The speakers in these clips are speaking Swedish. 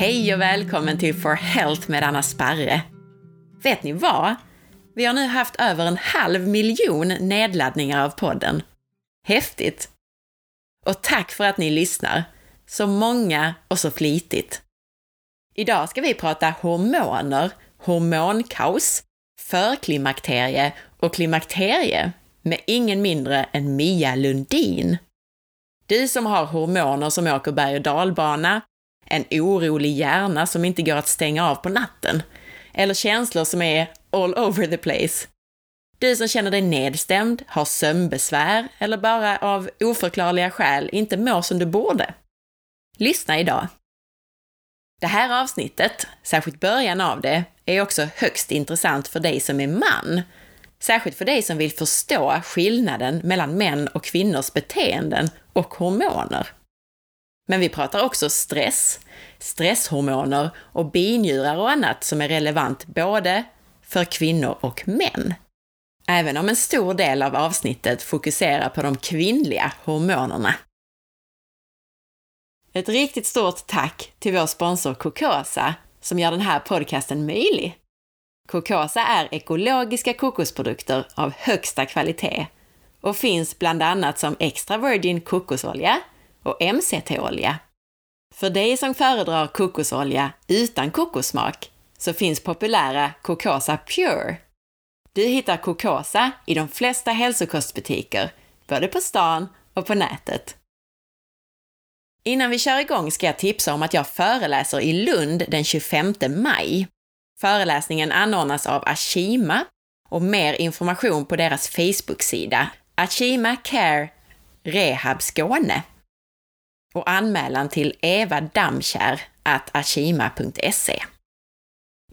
Hej och välkommen till For Health med Anna Sparre. Vet ni vad? Vi har nu haft över en halv miljon nedladdningar av podden. Häftigt! Och tack för att ni lyssnar. Så många och så flitigt. Idag ska vi prata hormoner, hormonkaos, förklimakterie och klimakterie med ingen mindre än Mia Lundin. Du som har hormoner som åker berg och dalbana, en orolig hjärna som inte går att stänga av på natten, eller känslor som är all over the place. Du som känner dig nedstämd, har sömnbesvär eller bara av oförklarliga skäl inte mår som du borde. Lyssna idag! Det här avsnittet, särskilt början av det, är också högst intressant för dig som är man. Särskilt för dig som vill förstå skillnaden mellan män och kvinnors beteenden och hormoner. Men vi pratar också stress, stresshormoner och binjurar och annat som är relevant både för kvinnor och män. Även om en stor del av avsnittet fokuserar på de kvinnliga hormonerna. Ett riktigt stort tack till vår sponsor Cocosa som gör den här podcasten möjlig. Cocosa är ekologiska kokosprodukter av högsta kvalitet och finns bland annat som extra virgin kokosolja och MCT-olja. För dig som föredrar kokosolja utan kokossmak så finns populära Kokosa Pure. Du hittar Kokosa i de flesta hälsokostbutiker, både på stan och på nätet. Innan vi kör igång ska jag tipsa om att jag föreläser i Lund den 25 maj. Föreläsningen anordnas av Ashima och mer information på deras Facebook-sida Ashima Care Rehab Skåne och anmälan till Eva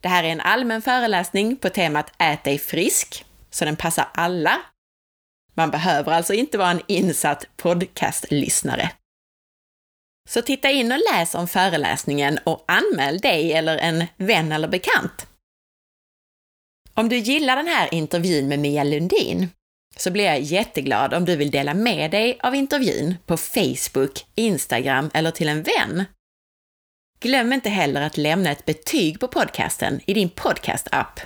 Det här är en allmän föreläsning på temat Ät dig frisk, så den passar alla. Man behöver alltså inte vara en insatt podcastlyssnare. Så titta in och läs om föreläsningen och anmäl dig eller en vän eller bekant. Om du gillar den här intervjun med Mia Lundin så blir jag jätteglad om du vill dela med dig av intervjun på Facebook, Instagram eller till en vän. Glöm inte heller att lämna ett betyg på podcasten i din podcast-app.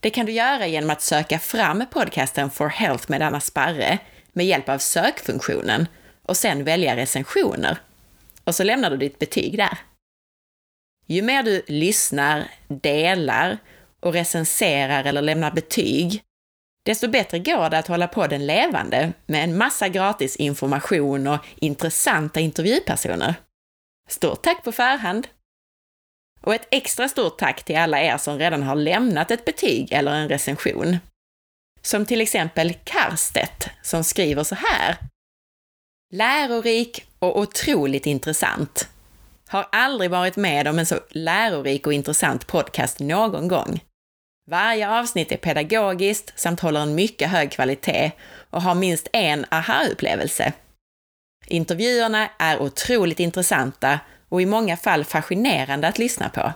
Det kan du göra genom att söka fram podcasten For Health med Anna Sparre med hjälp av sökfunktionen och sen välja recensioner. Och så lämnar du ditt betyg där. Ju mer du lyssnar, delar och recenserar eller lämnar betyg, desto bättre går det att hålla podden levande med en massa gratis information och intressanta intervjupersoner. Stort tack på förhand! Och ett extra stort tack till alla er som redan har lämnat ett betyg eller en recension. Som till exempel Karstedt som skriver så här. Lärorik och otroligt intressant. Har aldrig varit med om en så lärorik och intressant podcast någon gång. Varje avsnitt är pedagogiskt samt håller en mycket hög kvalitet och har minst en aha-upplevelse. Intervjuerna är otroligt intressanta och i många fall fascinerande att lyssna på.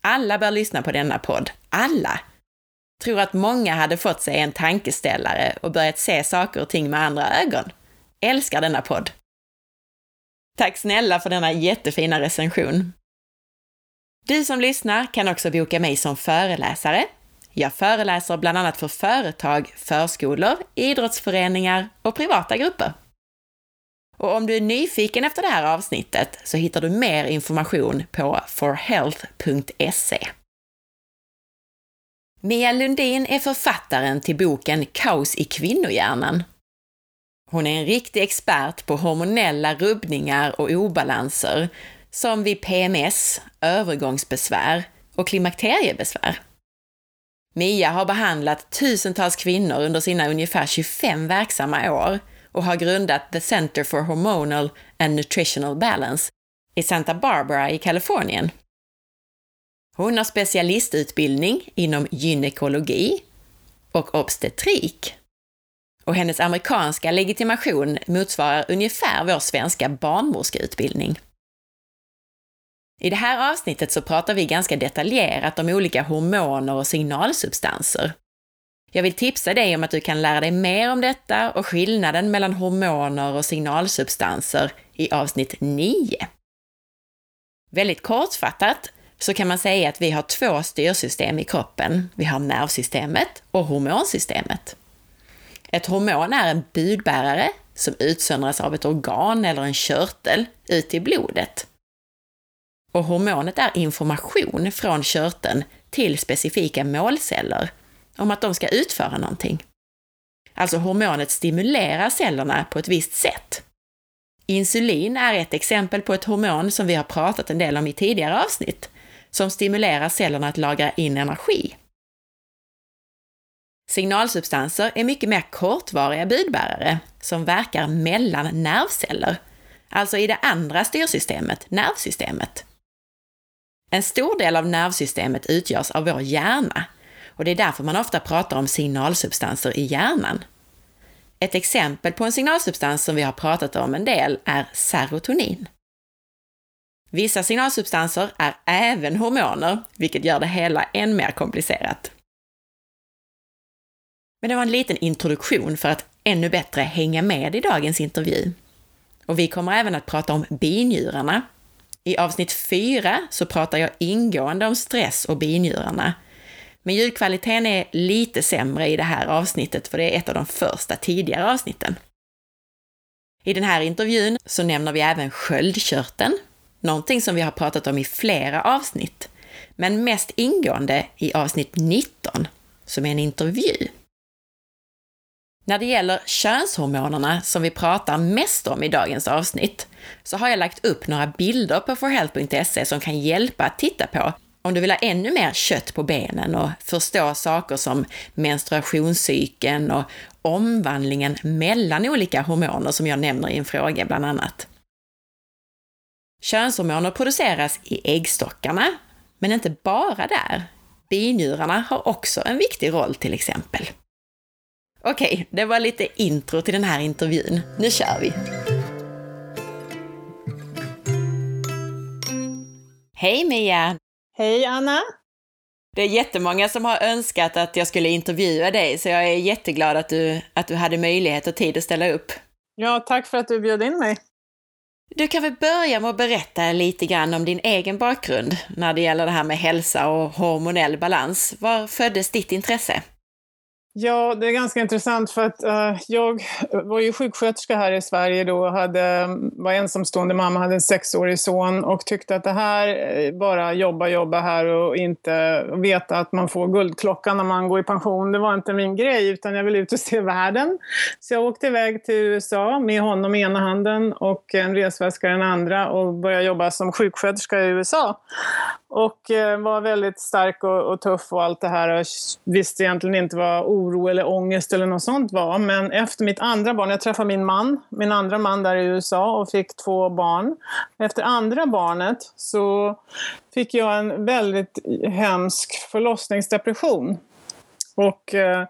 Alla bör lyssna på denna podd. Alla! Tror att många hade fått sig en tankeställare och börjat se saker och ting med andra ögon. Älskar denna podd! Tack snälla för denna jättefina recension. Du som lyssnar kan också boka mig som föreläsare. Jag föreläser bland annat för företag, förskolor, idrottsföreningar och privata grupper. Och om du är nyfiken efter det här avsnittet så hittar du mer information på forhealth.se. Mia Lundin är författaren till boken Kaos i kvinnohjärnan. Hon är en riktig expert på hormonella rubbningar och obalanser som vid PMS, övergångsbesvär och klimakteriebesvär. Mia har behandlat tusentals kvinnor under sina ungefär 25 verksamma år och har grundat The Center for Hormonal and Nutritional Balance i Santa Barbara i Kalifornien. Hon har specialistutbildning inom gynekologi och obstetrik. Och hennes amerikanska legitimation motsvarar ungefär vår svenska barnmorskeutbildning. I det här avsnittet så pratar vi ganska detaljerat om olika hormoner och signalsubstanser. Jag vill tipsa dig om att du kan lära dig mer om detta och skillnaden mellan hormoner och signalsubstanser i avsnitt 9. Väldigt kortfattat så kan man säga att vi har två styrsystem i kroppen. Vi har nervsystemet och hormonsystemet. Ett hormon är en budbärare som utsöndras av ett organ eller en körtel ut i blodet. Och hormonet är information från körteln till specifika målceller om att de ska utföra någonting. Alltså hormonet stimulerar cellerna på ett visst sätt. Insulin är ett exempel på ett hormon som vi har pratat en del om i tidigare avsnitt, som stimulerar cellerna att lagra in energi. Signalsubstanser är mycket mer kortvariga budbärare som verkar mellan nervceller, alltså i det andra styrsystemet, nervsystemet. En stor del av nervsystemet utgörs av vår hjärna och det är därför man ofta pratar om signalsubstanser i hjärnan. Ett exempel på en signalsubstans som vi har pratat om en del är serotonin. Vissa signalsubstanser är även hormoner, vilket gör det hela än mer komplicerat. Men det var en liten introduktion för att ännu bättre hänga med i dagens intervju. Och vi kommer även att prata om binjurarna. I avsnitt 4 så pratar jag ingående om stress och binjurarna. Men ljudkvaliteten är lite sämre i det här avsnittet, för det är ett av de första tidigare avsnitten. I den här intervjun så nämner vi även sköldkörteln, någonting som vi har pratat om i flera avsnitt, men mest ingående i avsnitt 19, som är en intervju. När det gäller könshormonerna, som vi pratar mest om i dagens avsnitt, så har jag lagt upp några bilder på forhealth.se som kan hjälpa att titta på om du vill ha ännu mer kött på benen och förstå saker som menstruationscykeln och omvandlingen mellan olika hormoner som jag nämner i en fråga bland annat. Könshormoner produceras i äggstockarna, men inte bara där. Binjurarna har också en viktig roll till exempel. Okej, det var lite intro till den här intervjun. Nu kör vi! Hej Mia! Hej Anna! Det är jättemånga som har önskat att jag skulle intervjua dig, så jag är jätteglad att du, att du hade möjlighet och tid att ställa upp. Ja, tack för att du bjöd in mig. Du kan väl börja med att berätta lite grann om din egen bakgrund när det gäller det här med hälsa och hormonell balans. Var föddes ditt intresse? Ja, det är ganska intressant för att uh, jag var ju sjuksköterska här i Sverige då, hade, var ensamstående mamma, hade en sexårig son och tyckte att det här, eh, bara jobba, jobba här och inte veta att man får guldklockan när man går i pension, det var inte min grej utan jag ville ut och se världen. Så jag åkte iväg till USA med honom i ena handen och en resväska i den andra och började jobba som sjuksköterska i USA. Och uh, var väldigt stark och, och, tuff och allt det här och visste egentligen inte vad oro eller ångest eller något sånt var. Men efter mitt andra barn, jag träffade min man, min andra man där i USA och fick två barn. Efter andra barnet så fick jag en väldigt hemsk förlossningsdepression. Och eh,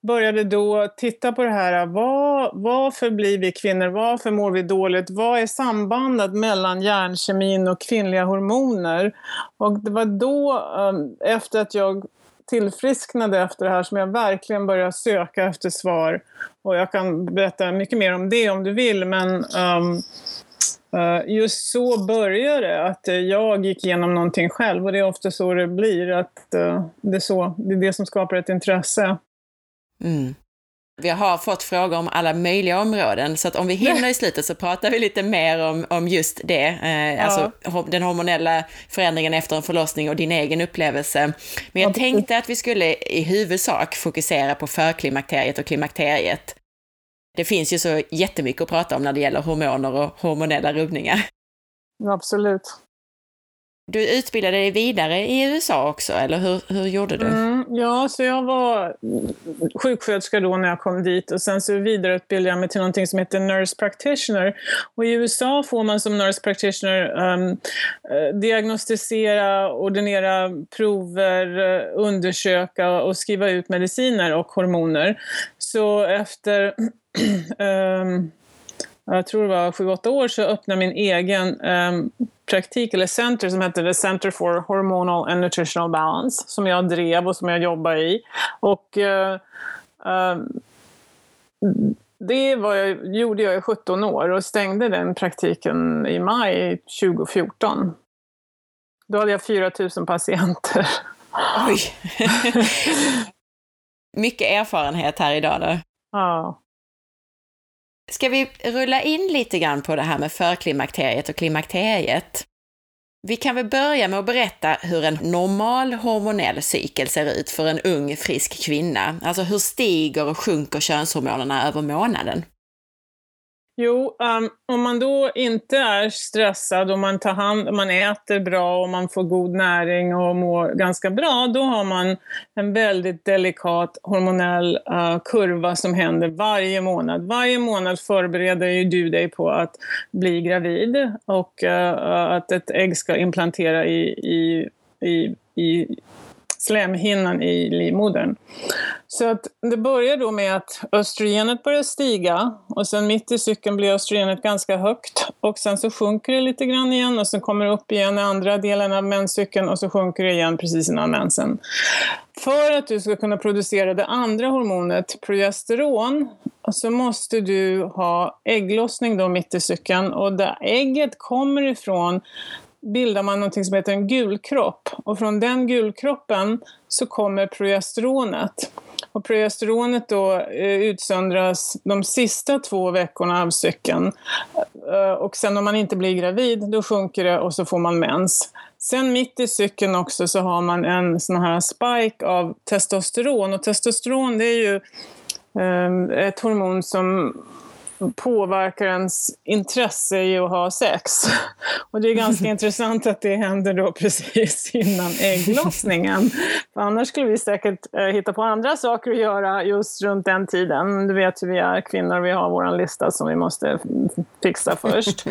började då titta på det här, vad, varför blir vi kvinnor, varför mår vi dåligt, vad är sambandet mellan hjärnkemin och kvinnliga hormoner? Och det var då, eh, efter att jag tillfrisknade efter det här som jag verkligen började söka efter svar. Och jag kan berätta mycket mer om det om du vill, men um, uh, just så började det, att jag gick igenom någonting själv och det är ofta så det blir, att uh, det, är så, det är det som skapar ett intresse. Mm. Vi har fått frågor om alla möjliga områden, så att om vi hinner i slutet så pratar vi lite mer om, om just det, eh, ja. alltså den hormonella förändringen efter en förlossning och din egen upplevelse. Men jag tänkte att vi skulle i huvudsak fokusera på förklimakteriet och klimakteriet. Det finns ju så jättemycket att prata om när det gäller hormoner och hormonella rubbningar. Absolut. Du utbildade dig vidare i USA också, eller hur, hur gjorde du? Mm, ja, så jag var sjuksköterska då när jag kom dit och sen så vidareutbildade jag mig till någonting som heter Nurse Practitioner. Och i USA får man som Nurse Practitioner um, diagnostisera, ordinera prover, eh, undersöka och skriva ut mediciner och hormoner. Så efter um, jag tror det var 7-8 år, så öppnade min egen um, praktik eller center som hette The Center for Hormonal and Nutritional Balance som jag drev och som jag jobbar i. Och uh, uh, det var jag, gjorde jag i 17 år och stängde den praktiken i maj 2014. Då hade jag 4 000 patienter. Oj! Mycket erfarenhet här idag då. Ja. Ska vi rulla in lite grann på det här med förklimakteriet och klimakteriet? Vi kan väl börja med att berätta hur en normal hormonell cykel ser ut för en ung frisk kvinna. Alltså hur stiger och sjunker könshormonerna över månaden? Jo, um, om man då inte är stressad och man tar hand, man äter bra och man får god näring och mår ganska bra, då har man en väldigt delikat hormonell uh, kurva som händer varje månad. Varje månad förbereder ju du dig på att bli gravid och uh, att ett ägg ska implantera i, i, i, i slemhinnan i livmodern. Så att det börjar då med att östrogenet börjar stiga och sen mitt i cykeln blir östrogenet ganska högt och sen så sjunker det lite grann igen och sen kommer det upp igen i andra delen av menscykeln och så sjunker det igen precis innan mensen. För att du ska kunna producera det andra hormonet, progesteron, så måste du ha ägglossning då mitt i cykeln och där ägget kommer ifrån bildar man något som heter en gulkropp. Och från den gulkroppen så kommer progesteronet. Och progesteronet då eh, utsöndras de sista två veckorna av cykeln. Eh, och sen om man inte blir gravid, då sjunker det och så får man mens. Sen mitt i cykeln också så har man en sån här spike av testosteron. Och testosteron det är ju ehm, ett hormon som påverkar ens intresse i att ha sex. Och det är ganska intressant att det händer då precis innan ägglossningen. För annars skulle vi säkert eh, hitta på andra saker att göra just runt den tiden. Du vet hur vi är kvinnor, vi har vår lista som vi måste fixa först.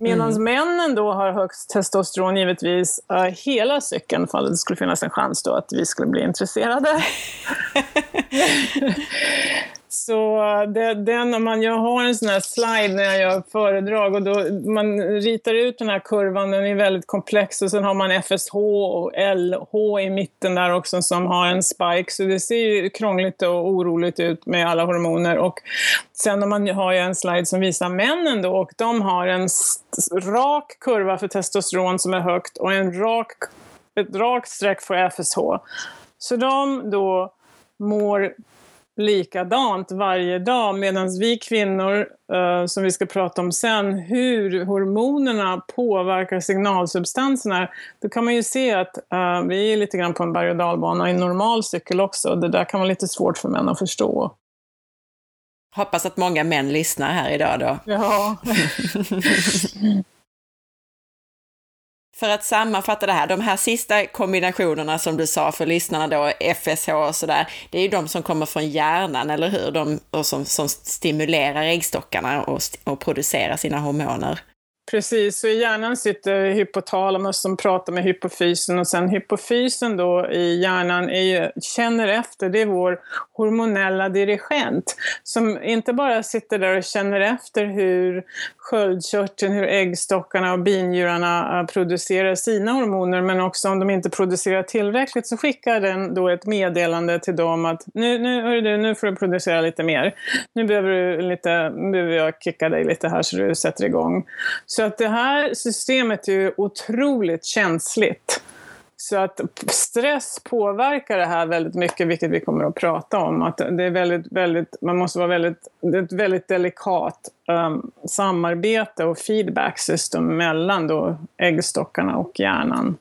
Medan mm. männen då har högst testosteron givetvis uh, hela cykeln, för det skulle finnas en chans då att vi skulle bli intresserade. Så det, den, man, jag har en sån här slide när jag gör föredrag och då, man ritar ut den här kurvan, den är väldigt komplex och sen har man FSH och LH i mitten där också som har en spike så det ser ju krångligt och oroligt ut med alla hormoner och sen har man har jag en slide som visar männen då och de har en rak kurva för testosteron som är högt och en rak, ett rakt streck för FSH. Så de då mår likadant varje dag medan vi kvinnor, uh, som vi ska prata om sen, hur hormonerna påverkar signalsubstanserna, då kan man ju se att uh, vi är lite grann på en berg och dalbana i normal cykel också. Det där kan vara lite svårt för män att förstå. Hoppas att många män lyssnar här idag då. Ja. För att sammanfatta det här, de här sista kombinationerna som du sa för lyssnarna då, FSH och sådär, det är ju de som kommer från hjärnan, eller hur? De och som, som stimulerar äggstockarna och, och producerar sina hormoner. Precis, så i hjärnan sitter hypotalamus som pratar med hypofysen och sen hypofysen då i hjärnan är, känner efter, det är vår hormonella dirigent som inte bara sitter där och känner efter hur sköldkörteln, hur äggstockarna och binjurarna eh, producerar sina hormoner men också om de inte producerar tillräckligt så skickar den då ett meddelande till dem att nu, nu, du, nu får du producera lite mer. Nu behöver, du lite, behöver jag kicka dig lite här så du sätter igång. Så att det här systemet är ju otroligt känsligt. Så att stress påverkar det här väldigt mycket, vilket vi kommer att prata om. Att det är väldigt, väldigt, man måste vara väldigt, det är ett väldigt delikat um, samarbete och feedback system mellan då äggstockarna och hjärnan.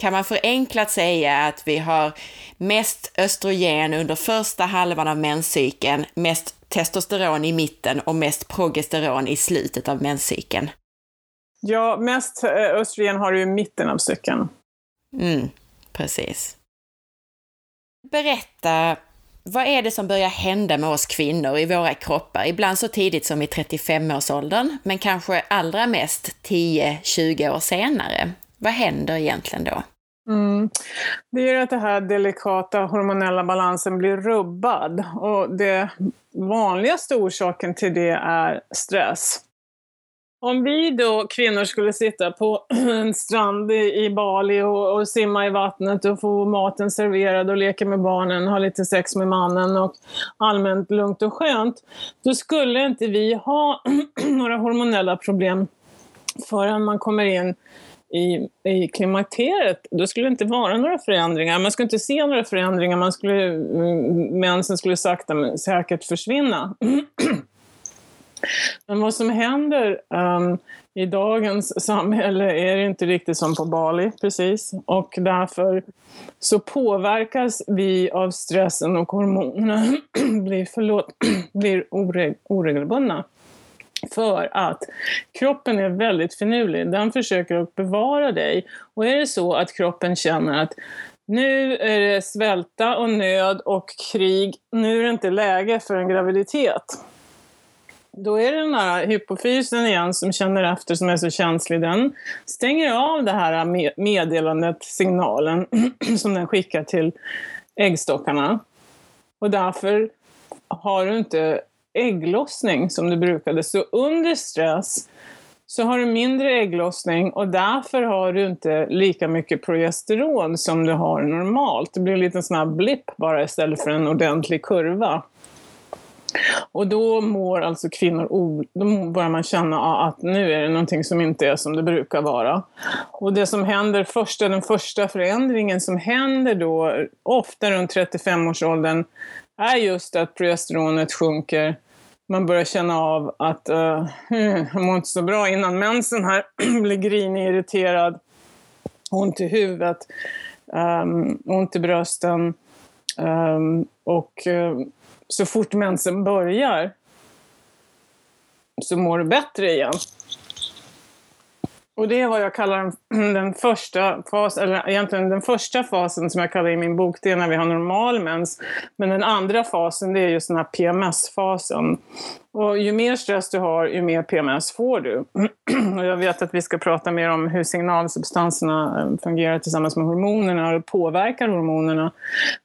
Kan man förenklat säga att vi har mest östrogen under första halvan av menscykeln, mest testosteron i mitten och mest progesteron i slutet av menscykeln? Ja, mest eh, östrogen har du i mitten av cykeln. Mm, precis. Berätta, vad är det som börjar hända med oss kvinnor i våra kroppar? Ibland så tidigt som i 35-årsåldern, men kanske allra mest 10-20 år senare. Vad händer egentligen då? Mm. Det är att den här delikata hormonella balansen blir rubbad och det vanligaste orsaken till det är stress. Om vi då kvinnor skulle sitta på en strand i Bali och, och, simma i vattnet och få maten serverad och leka med barnen, ha lite sex med mannen och allmänt lugnt och skönt, då skulle inte vi ha några hormonella problem förrän man kommer in i, i klimakteriet, då skulle det inte vara några förändringar. Man skulle inte se några förändringar, man skulle, mm, mensen skulle sakta men säkert försvinna. Men vad som händer um, i dagens samhälle är inte riktigt som på Bali precis och därför så påverkas vi av stressen och hormonerna blir, förlåt, blir oreg, oregelbundna. För att kroppen är väldigt finurlig, den försöker att bevara dig. Och är det så att kroppen känner att nu är det svälta och nöd och krig, nu är det inte läge för en graviditet då är det den här hypofysen igen som känner efter, som är så känslig, den stänger av det här meddelandet, signalen, som den skickar till äggstockarna. Och därför har du inte ägglossning som du brukade. Så under stress så har du mindre ägglossning och därför har du inte lika mycket progesteron som du har normalt. Det blir en liten sån här blipp bara istället för en ordentlig kurva. Och då mår alltså kvinnor, då börjar man känna att nu är det någonting som inte är som det brukar vara. Och det som händer först, den första förändringen som händer då, ofta runt 35-årsåldern, är just att progesteronet sjunker. Man börjar känna av att uh, jag mår inte så bra innan mensen här, blir grinig, irriterad, ont i huvudet, um, ont i brösten um, och uh, så fort mensen börjar så mår du bättre igen. Och det är vad jag kallar den, den första fasen, eller egentligen den första fasen som jag kallar i min bok, det är när vi har normal mens. Men den andra fasen, det är just den här PMS-fasen. Och ju mer stress du har, ju mer PMS får du. Och jag vet att vi ska prata mer om hur signalsubstanserna eh, fungerar tillsammans med hormonerna och påverkar hormonerna.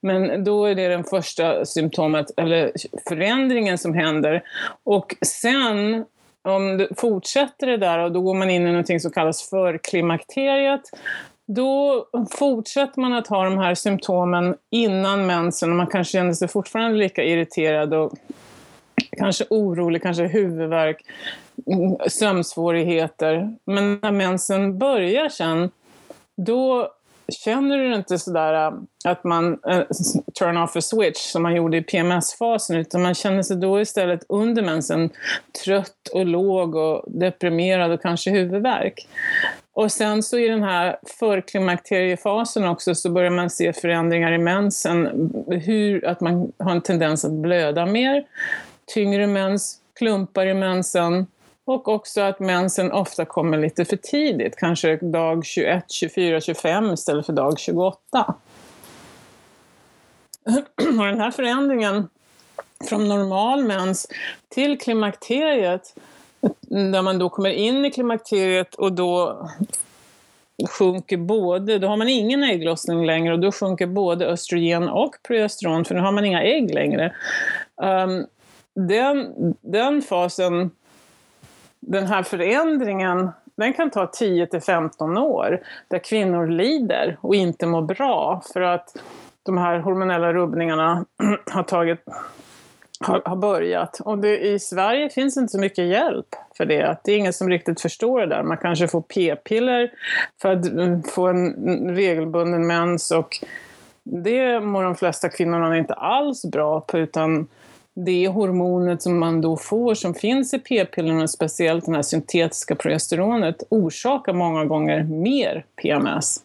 Men då är det den första symptomet, eller förändringen som händer. Och sen om du fortsätter det där och då går man in i något som kallas för klimakteriet. Då fortsätter man att ha de här symptomen innan mensen och man kanske känner sig fortfarande lika irriterad och kanske orolig, kanske huvudvärk, sömnsvårigheter. Men när mensen börjar sen, då känner du inte sådär äh, att man uh, turn off a switch som man gjorde i PMS-fasen, utan man känner sig då istället under mensen trött och låg och deprimerad och kanske huvudvärk. Och sen så i den här förklimakteriefasen också så börjar man se förändringar i mensen, hur, att man har en tendens att blöda mer, tyngre mens, klumpar i mensen, och också att mensen ofta kommer lite för tidigt, kanske dag 21, 24, 25 istället för dag 28. Och den här förändringen från normal mens till klimakteriet, där man då kommer in i klimakteriet och då sjunker både, då har man ingen ägglossning längre och då sjunker både östrogen och progesteron för nu har man inga ägg längre. Ehm, den, den fasen den här förändringen den kan ta 10 till 15 år där kvinnor lider och inte mår bra för att de här hormonella rubbningarna har, tagit, har, har börjat. Och det, i Sverige finns inte så mycket hjälp för det. Det är ingen som riktigt förstår det där. Man kanske får p-piller för att mm, få en regelbunden mens och det mår de flesta kvinnorna inte alls bra på utan det hormonet som man då får som finns i p-pillerna, speciellt det här syntetiska progesteronet, orsakar många gånger mer PMS.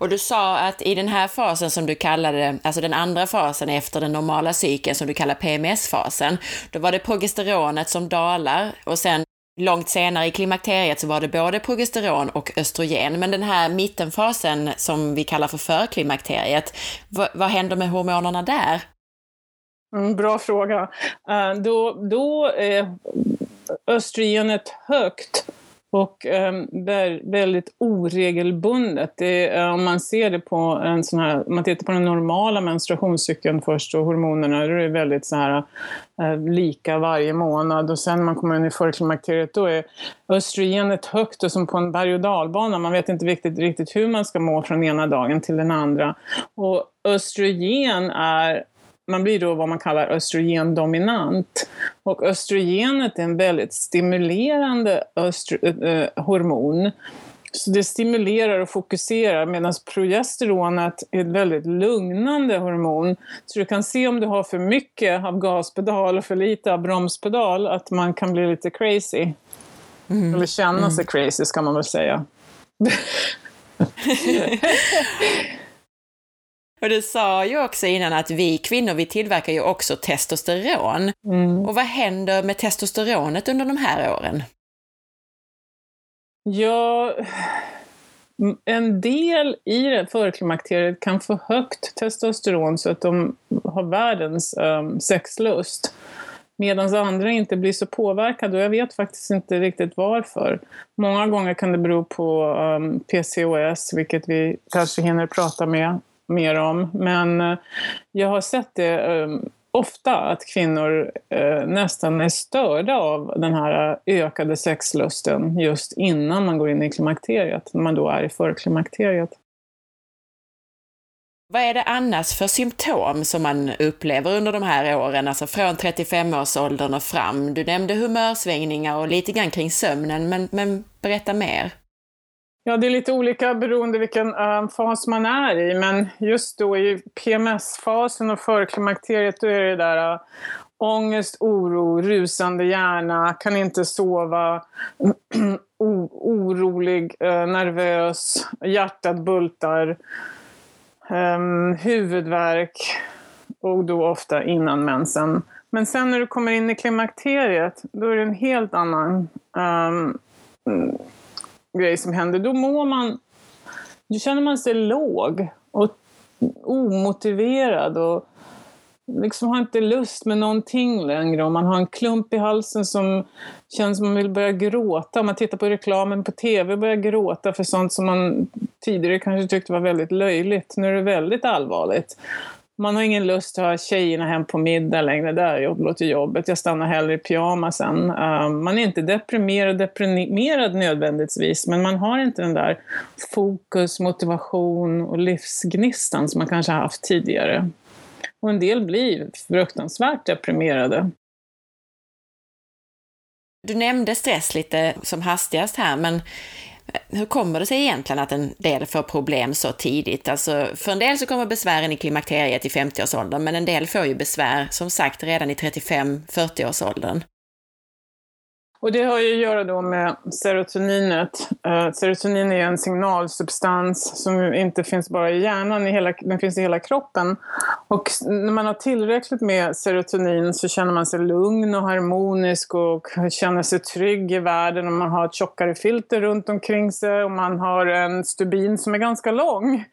Och du sa att i den här fasen som du kallade, alltså den andra fasen efter den normala cykeln som du kallar PMS-fasen, då var det progesteronet som dalar och sen långt senare i klimakteriet så var det både progesteron och östrogen. Men den här mittenfasen som vi kallar för förklimakteriet, vad, vad händer med hormonerna där? Mm, bra fråga. Uh, då, då är östrogenet högt och um, väldigt oregelbundet. Det, uh, om man ser det på en sån här, om man tittar på den normala menstruationscykeln först och hormonerna, då är det väldigt så här uh, lika varje månad och sen när man kommer in i förklimakteriet då är östrogenet högt och som på en berg och dalbana. Man vet inte riktigt, riktigt hur man ska må från ena dagen till den andra. Och östrogen är man blir då vad man kallar östrogendominant. Och östrogenet är en väldigt stimulerande äh, hormon. Så det stimulerar och fokuserar medan progesteronet är ett väldigt lugnande hormon. Så du kan se om du har för mycket av gaspedal och för lite av bromspedal att man kan bli lite crazy. Mm. Eller känna mm. sig crazy ska man väl säga. Och du sa ju också innan att vi kvinnor, vi tillverkar ju också testosteron. Mm. Och vad händer med testosteronet under de här åren? Ja, en del i förklimakteriet kan få högt testosteron så att de har världens um, sexlust. Medan andra inte blir så påverkade och jag vet faktiskt inte riktigt varför. Många gånger kan det bero på um, PCOS, vilket vi kanske hinner prata med mer om. Men eh, jag har sett det eh, ofta att kvinnor eh, nästan är störda av den här ökade sexlusten just innan man går in i klimakteriet, när man då är i förklimakteriet. Vad är det annars för symptom som man upplever under de här åren, alltså från 35-årsåldern och fram? Du nämnde humörsvängningar och lite grann kring sömnen, men, men berätta mer. Ja, det är lite olika beroende vilken eh, fas man är i, men just då i PMS-fasen och förklimakteriet, då är det där eh, ångest, oro, rusande hjärna, kan inte sova, orolig, eh, nervös, hjärtat bultar ehm, huvudvärk och då ofta innan mensen. Men sen när du kommer in i klimakteriet, då är det en helt annan um, grej som händer. Då mår man, då känner man sig låg och omotiverad och liksom har inte lust med någonting längre och man har en klump i halsen som känns som man vill börja gråta. Om man tittar på reklamen på tv och börjar gråta för sånt som man tidigare kanske tyckte var väldigt löjligt. Nu är det väldigt allvarligt. Man har ingen lust att ha tjejerna hem på middag längre. Där jag till jobbet. Jag stannar hellre i pyjamasen. Eh, man är inte deprimerad, deprimerad nödvändigtvis, men man har inte den där fokus, motivation och livsgnistan som man kanske har haft tidigare. Och en del blir fruktansvärt deprimerade. Du nämnde stress lite som hastigast här, men hur kommer det sig egentligen att en del får problem så tidigt? Alltså, för en del så kommer besvären i klimakteriet i 50-årsåldern, men en del får ju besvär, som sagt, redan i 35-40-årsåldern. Och det har ju att göra då med serotoninet. Uh, serotonin är en signalsubstans som inte finns bara i hjärnan, i hela, den finns i hela kroppen. Och när man har tillräckligt med serotonin så känner man sig lugn och harmonisk och känner sig trygg i världen. Och man har ett tjockare filter runt omkring sig och man har en stubin som är ganska lång.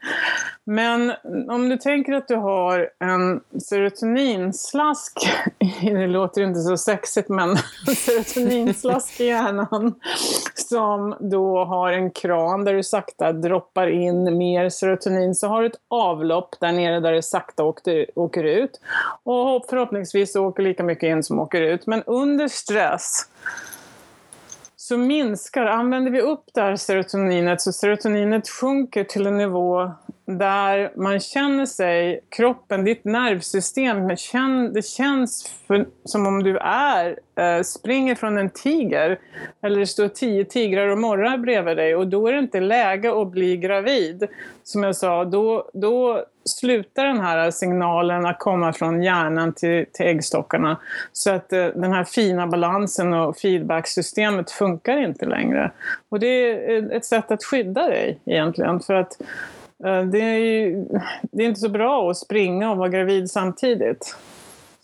Men om du tänker att du har en serotoninslask, det låter inte så sexigt men serotoninslask i hjärnan som då har en kran där du sakta droppar in mer serotonin så har du ett avlopp där nere där det sakta åker ut och förhoppningsvis åker lika mycket in som åker ut. Men under stress så minskar, använder vi upp det här serotoninet så serotoninet sjunker till en nivå där man känner sig, kroppen, ditt nervsystem, det känns för, som om du är, eh, springer från en tiger eller det står tio tigrar och morrar bredvid dig och då är det inte läge att bli gravid. Som jag sa, då, då slutar den här signalen att komma från hjärnan till, till äggstockarna. Så att eh, den här fina balansen och feedbacksystemet funkar inte längre. Och det är ett sätt att skydda dig egentligen. För att Eh, det är, ju, det är inte så bra att springa och vara gravid samtidigt.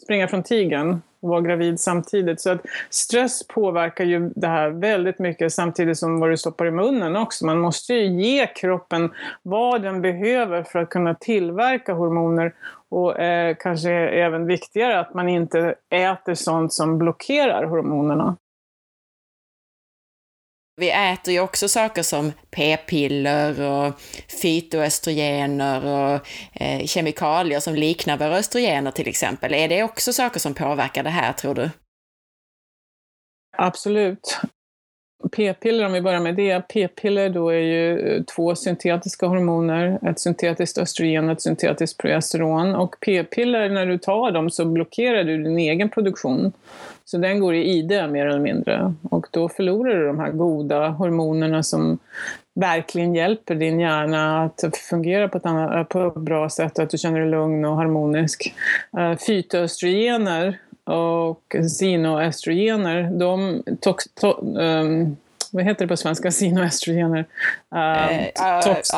Springa från tigern och vara gravid samtidigt. Så att stress påverkar ju det här väldigt mycket samtidigt som vad du stoppar i munnen också. Man måste ju ge kroppen vad den behöver för att kunna tillverka hormoner. Och eh, kanske även viktigare att man inte äter sånt som blockerar hormonerna. Vi äter ju också saker som p-piller och fytoöstrogener och eh, kemikalier som liknar våra östrogener till exempel. Är det också saker som påverkar det här tror du? Absolut. P-piller, om vi börjar med det. P-piller då är ju eh, två syntetiska hormoner, ett syntetiskt östrogen och ett syntetiskt progesteron. Och p-piller, när du tar dem så blockerar du din egen produktion. Så den går i ide mer eller mindre. Och då förlorar du de här goda hormonerna som verkligen hjälper din hjärna att fungera på ett, annat, på ett bra sätt och att du känner dig lugn och harmonisk. Uh, fytoöstrogener och xenoestrogener, de tox, to, um, vad heter det på svenska, xenoestrogener? Uh, uh, tox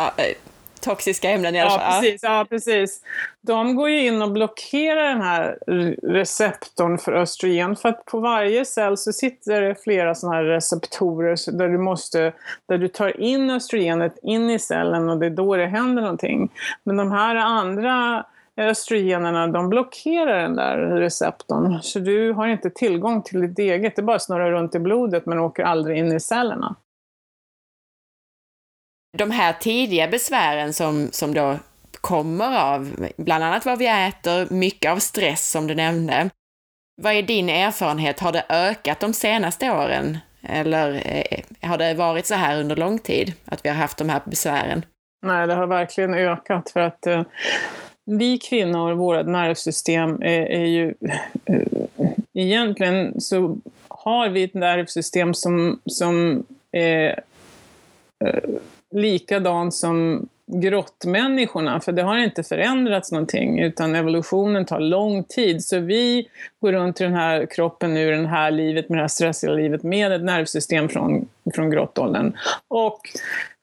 toxiska ämnen i alla fall. Ja, precis. Ja, precis. De går ju in och blockerar den här receptorn för östrogen. För att på varje cell så sitter det flera sådana här receptorer där du, måste, där du tar in östrogenet in i cellen och det är då det händer någonting. Men de här andra östrogenerna de blockerar den där receptorn. Så du har inte tillgång till ditt eget, det bara snurrar runt i blodet men åker aldrig in i cellerna. De här tidiga besvären som, som då kommer av bland annat vad vi äter, mycket av stress som du nämnde. Vad är din erfarenhet? Har det ökat de senaste åren? Eller eh, har det varit så här under lång tid, att vi har haft de här besvären? Nej, det har verkligen ökat för att eh, vi kvinnor, vårt nervsystem är, är ju... Eh, egentligen så har vi ett nervsystem som, som är eh, likadant som grottmänniskorna, för det har inte förändrats någonting, utan evolutionen tar lång tid. Så vi går runt i den här kroppen nu, det här livet, med det här stressiga livet, med ett nervsystem från, från grottåldern. Och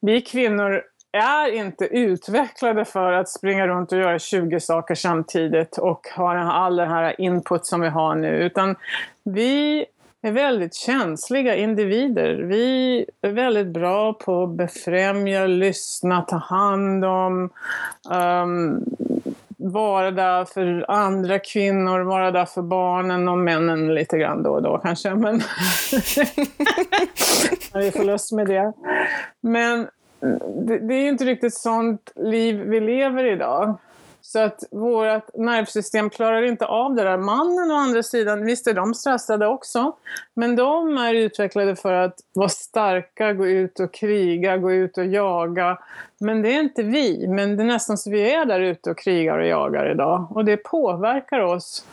vi kvinnor är inte utvecklade för att springa runt och göra 20 saker samtidigt och ha all den här input som vi har nu, utan vi är väldigt känsliga individer. Vi är väldigt bra på att befrämja, lyssna, ta hand om, um, vara där för andra kvinnor, vara där för barnen och männen lite grann då och då kanske. Men vi får lust med det. Men det, det är ju inte riktigt sånt liv vi lever idag. Så att vårt nervsystem klarar inte av det där. Mannen å andra sidan, visst är de stressade också, men de är utvecklade för att vara starka, gå ut och kriga, gå ut och jaga. Men det är inte vi, men det är nästan så vi är där ute och krigar och jagar idag. Och det påverkar oss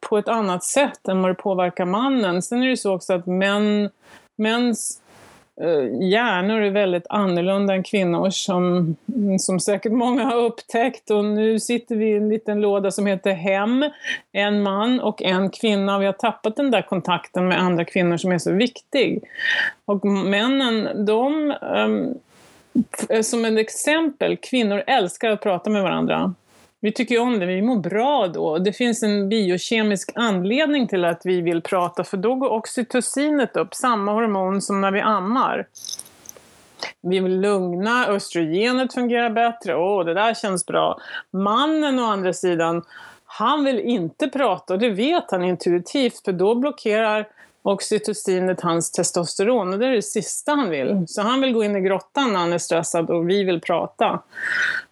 på ett annat sätt än vad det påverkar mannen. Sen är det ju så också att män, mäns Eh, hjärnor är väldigt annorlunda än kvinnors som, som säkert många har upptäckt. Och nu sitter vi i en liten låda som heter hem, en man och en kvinna. Vi har tappat den där kontakten med andra kvinnor som är så viktig. Och männen, de, um, som ett exempel, kvinnor älskar att prata med varandra. Vi tycker om det, vi mår bra då. Det finns en biokemisk anledning till att vi vill prata, för då går oxytocinet upp, samma hormon som när vi ammar. Vi vill lugna, östrogenet fungerar bättre, åh det där känns bra. Mannen å andra sidan, han vill inte prata och det vet han intuitivt för då blockerar oxytocinet hans testosteron och det är det sista han vill. Så han vill gå in i grottan när han är stressad och vi vill prata.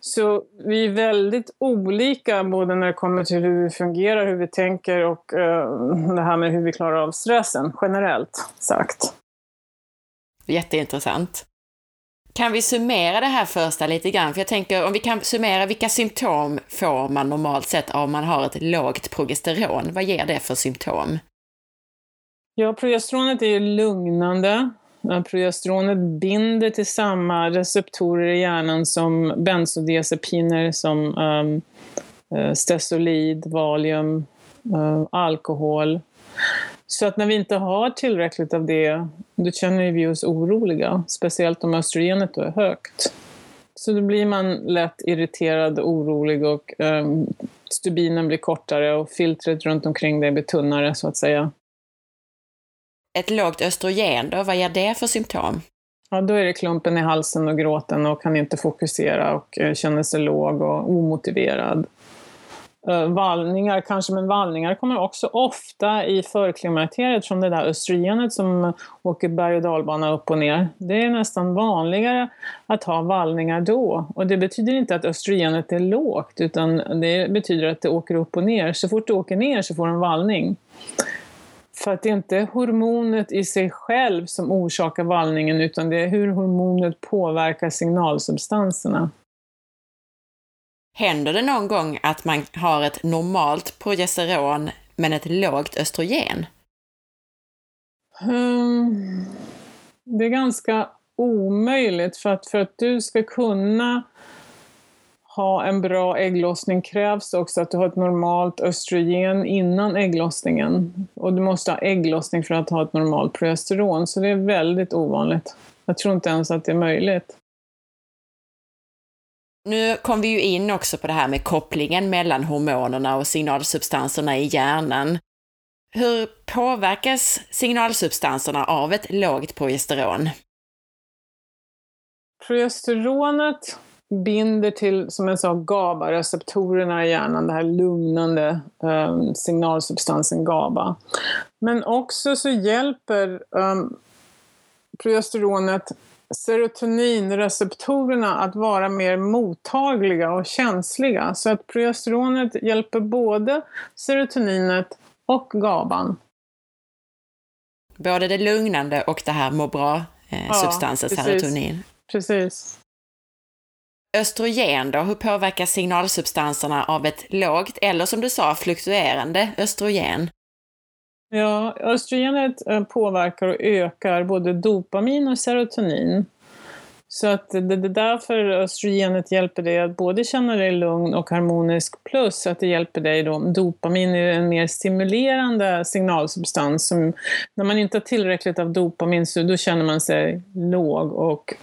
Så vi är väldigt olika både när det kommer till hur vi fungerar, hur vi tänker och uh, det här med hur vi klarar av stressen generellt sagt. Jätteintressant. Kan vi summera det här första lite grann? För jag tänker om vi kan summera, vilka symptom får man normalt sett om man har ett lågt progesteron? Vad ger det för symptom? Ja, progesteronet är ju lugnande. Progesteronet binder till samma receptorer i hjärnan som bensodiazepiner som um, stesolid, valium, um, alkohol. Så att när vi inte har tillräckligt av det, då känner vi oss oroliga. Speciellt om östrogenet då är högt. Så då blir man lätt irriterad, orolig och um, stubinen blir kortare och filtret runt omkring dig blir tunnare så att säga. Ett lågt östrogen då, vad ger det för symptom? Ja, då är det klumpen i halsen och gråten och kan inte fokusera och eh, känner sig låg och omotiverad. Eh, vallningar kanske, men vallningar kommer också ofta i förklimakteriet från det där östrogenet som åker berg och dalbana upp och ner. Det är nästan vanligare att ha vallningar då. Och det betyder inte att östrogenet är lågt, utan det betyder att det åker upp och ner. Så fort det åker ner så får du en vallning. För att det är inte hormonet i sig själv som orsakar vallningen utan det är hur hormonet påverkar signalsubstanserna. Händer det någon gång att man har ett normalt progesteron men ett lågt östrogen? Um, det är ganska omöjligt för att, för att du ska kunna ha en bra ägglossning krävs också att du har ett normalt östrogen innan ägglossningen. Och du måste ha ägglossning för att ha ett normalt progesteron, så det är väldigt ovanligt. Jag tror inte ens att det är möjligt. Nu kom vi ju in också på det här med kopplingen mellan hormonerna och signalsubstanserna i hjärnan. Hur påverkas signalsubstanserna av ett lågt progesteron? Progesteronet binder till, som jag sa, GABA-receptorerna i hjärnan, den här lugnande um, signalsubstansen GABA. Men också så hjälper um, progesteronet serotoninreceptorerna att vara mer mottagliga och känsliga. Så att progesteronet hjälper både serotoninet och GABAn. Både det lugnande och det här må bra-substansen eh, ja, serotonin? Precis. Östrogen då, hur påverkas signalsubstanserna av ett lågt eller som du sa fluktuerande östrogen? Ja, östrogenet eh, påverkar och ökar både dopamin och serotonin. Så att det är därför östrogenet hjälper dig att både känna dig lugn och harmonisk plus att det hjälper dig då. Dopamin är en mer stimulerande signalsubstans som när man inte har tillräckligt av dopamin så då känner man sig låg och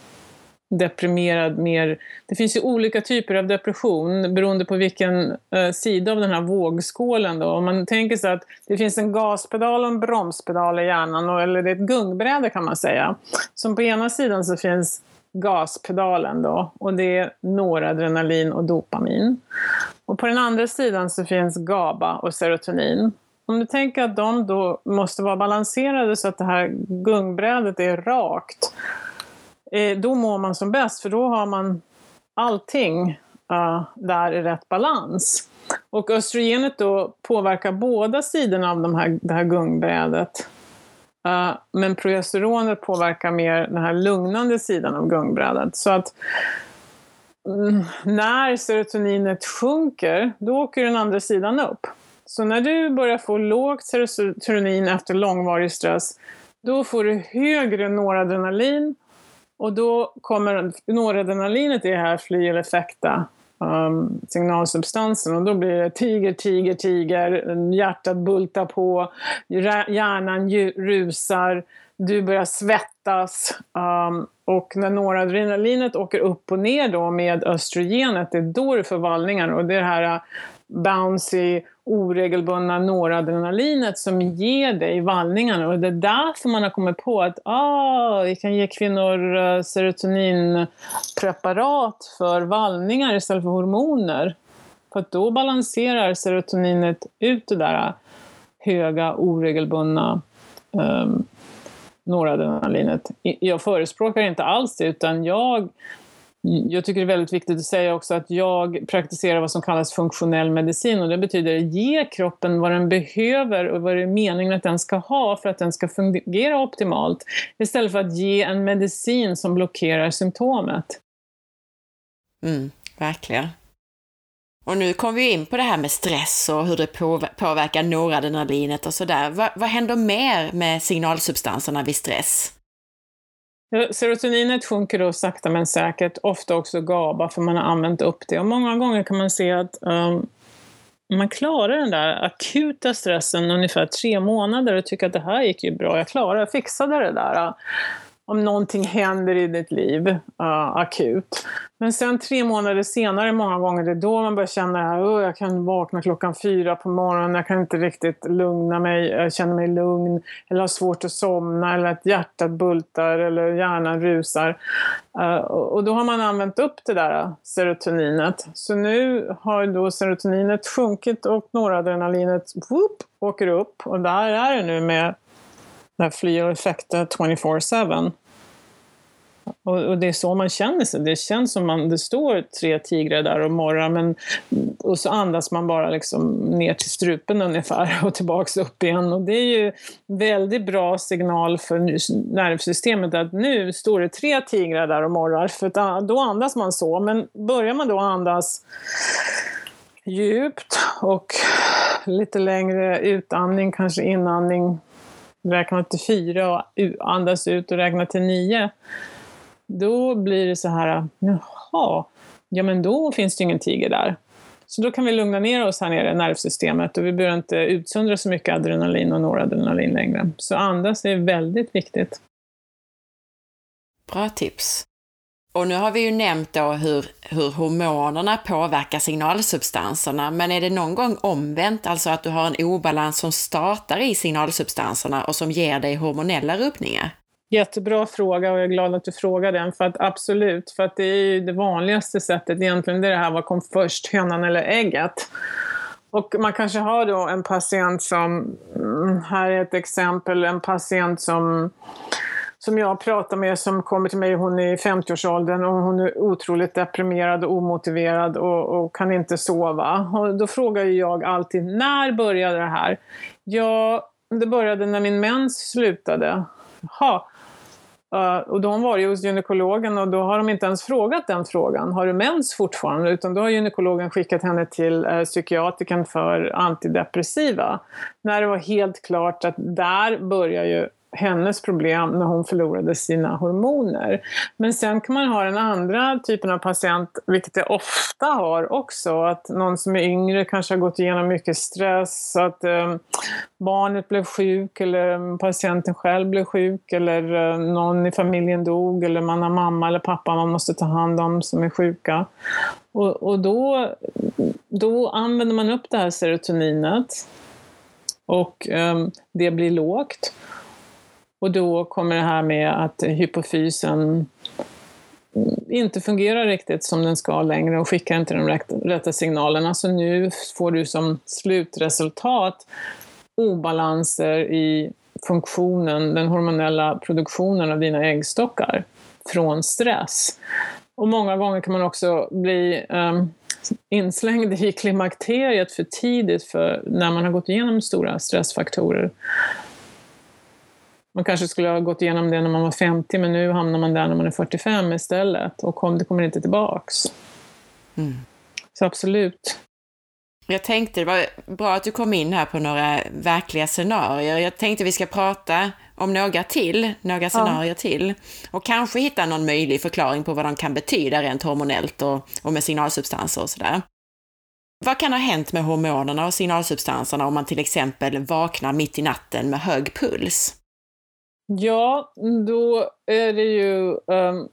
deprimerad mer. Det finns ju olika typer av depression beroende på vilken eh, sida av den här vågskålen. Då. Om man tänker sig att det finns en gaspedal och en bromspedal i hjärnan, och, eller det är ett gungbräde kan man säga. Som på ena sidan så finns gaspedalen då, och det är noradrenalin och dopamin. Och på den andra sidan så finns GABA och serotonin. Om du tänker att de då måste vara balanserade så att det här gungbrädet är rakt, Eh, då mår man som bäst för då har man allting uh, där i rätt balans. Och östrogenet då påverkar båda sidorna av de här, det här gungbrädet. Uh, men progesteronet påverkar mer den här lugnande sidan av gungbrädet. Så att mm, när serotoninet sjunker, då åker den andra sidan upp. Så när du börjar få lågt serotonin efter långvarig stress, då får du högre noradrenalin och då kommer noradrenalinet i här fly eller fäkta um, signalsubstansen. Och då blir det tiger, tiger, tiger, hjärtat bultar på, hjärnan rusar, du börjar svettas. Um, och när noradrenalinet åker upp och ner då med östrogenet, det är då du får vallningar och det är det här bouncy, oregelbundna noradrenalinet som ger dig vallningarna. Och det är därför man har kommit på att ah, vi kan ge kvinnor eh, serotoninpreparat för vallningar istället för hormoner. För att då balanserar serotoninet ut det där höga, oregelbundna um, noradrenalinet. Jag förespråkar inte alls det, utan jag jag tycker det är väldigt viktigt att säga också att jag praktiserar vad som kallas funktionell medicin och det betyder att ge kroppen vad den behöver och vad det är meningen att den ska ha för att den ska fungera optimalt istället för att ge en medicin som blockerar symptomet. Mm, verkligen. Och nu kom vi in på det här med stress och hur det påverkar noradrenalinet och sådär. Vad, vad händer mer med signalsubstanserna vid stress? Serotoninet sjunker då sakta men säkert, ofta också GABA för man har använt upp det. Och många gånger kan man se att um, man klarar den där akuta stressen ungefär tre månader och tycker att det här gick ju bra, jag klarade jag fixade det där om någonting händer i ditt liv uh, akut. Men sen tre månader senare, många gånger, det är då man börjar känna att oh, jag kan vakna klockan fyra på morgonen, jag kan inte riktigt lugna mig, jag känner mig lugn, eller har svårt att somna, eller att hjärtat bultar, eller hjärnan rusar. Uh, och då har man använt upp det där serotoninet. Så nu har då serotoninet sjunkit och noradrenalinet whoop, åker upp. Och där är det nu med det här flyr 24-7. Och, och, det är så man känner sig. Det känns som man, det står tre tigrar där och morrar, men, och så andas man bara liksom ner till strupen ungefär och tillbaks upp igen. Och det är ju väldigt bra signal för nervsystemet att nu står det tre tigrar där och morrar, för ah, då andas man så. Men börjar man då andas djupt och lite längre utandning, kanske inandning, räkna till fyra och andas ut och räkna till nio då blir det så här, jaha, ja men då finns det ingen tiger där. Så då kan vi lugna ner oss här nere i nervsystemet och vi behöver inte utsöndra så mycket adrenalin och noradrenalin längre. Så andas är väldigt viktigt. Bra tips. Och nu har vi ju nämnt då hur, hur hormonerna påverkar signalsubstanserna, men är det någon gång omvänt, alltså att du har en obalans som startar i signalsubstanserna och som ger dig hormonella rubbningar? Jättebra fråga och jag är glad att du frågar den. För att absolut, för att det är ju det vanligaste sättet egentligen, det är det här vad kom först, hönan eller ägget? Och man kanske har då en patient som, mm, här är ett exempel, en patient som som jag pratar med som kommer till mig, hon är i 50-årsåldern och hon är otroligt deprimerad och omotiverad och, och, kan inte sova. Och då frågar jag alltid, när började det här? Ja, det började när min mens slutade. Jaha, Uh, och har hon varit hos gynekologen och då har de inte ens frågat den frågan. Har du mens fortfarande? Utan då har gynekologen skickat henne till eh, uh, psykiatrikern för antidepressiva. När det var helt klart att där börjar ju hennes problem när hon förlorade sina hormoner. Men sen kan man ha den andra typen av patient, vilket jag ofta har också, att någon som är yngre kanske har gått igenom mycket stress, att eh, barnet blev sjuk eller eh, patienten själv blev sjuk eller eh, någon i familjen dog eller man har mamma eller pappa man måste ta hand om som är sjuka. Och, och då, då använder man upp det här serotoninet och eh, det blir lågt. Och då kommer det här med att hypofysen inte fungerar riktigt som den ska längre och skickar inte de rätta signalerna. Så nu får du som slutresultat obalanser i funktionen, den hormonella produktionen av dina äggstockar från stress. Och många gånger kan man också bli um, inslängd i klimakteriet för tidigt för när man har gått igenom stora stressfaktorer. Man kanske skulle ha gått igenom det när man var 50 men nu hamnar man där när man är 45 istället och kom, det kommer inte tillbaks. Mm. Så absolut. Jag tänkte det var bra att du kom in här på några verkliga scenarier. Jag tänkte vi ska prata om några till, några scenarier ja. till och kanske hitta någon möjlig förklaring på vad de kan betyda rent hormonellt och, och med signalsubstanser och sådär. Vad kan ha hänt med hormonerna och signalsubstanserna om man till exempel vaknar mitt i natten med hög puls? Ja, då är det ju um,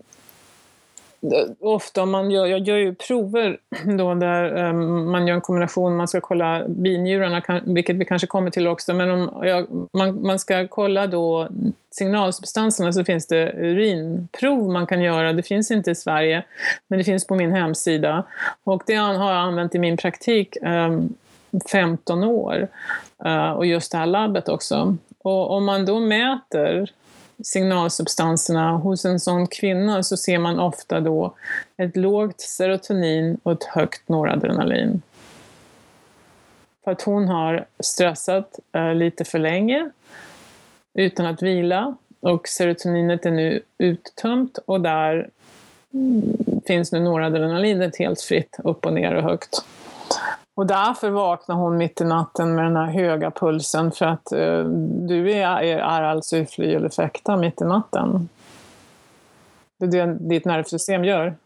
ofta man gör, jag gör ju prover då där um, man gör en kombination, man ska kolla binjurarna, vilket vi kanske kommer till också, men om jag, man, man ska kolla då signalsubstanserna så finns det urinprov man kan göra. Det finns inte i Sverige, men det finns på min hemsida. Och det har jag använt i min praktik ehm, um, 15 år. Uh, och just det här labbet också. Och om man då mäter signalsubstanserna hos en sån kvinna så ser man ofta då ett lågt serotonin och ett högt noradrenalin. För att hon har stressat eh, lite för länge utan att vila och serotoninet är nu uttömt och där mm, finns nu noradrenalinet helt fritt upp och ner och högt. Och därför vaknar hon mitt i natten med den här höga pulsen för att eh, du är, är, är alltså i fly eller fäkta mitt i natten. Det är det ditt nervsystem gör.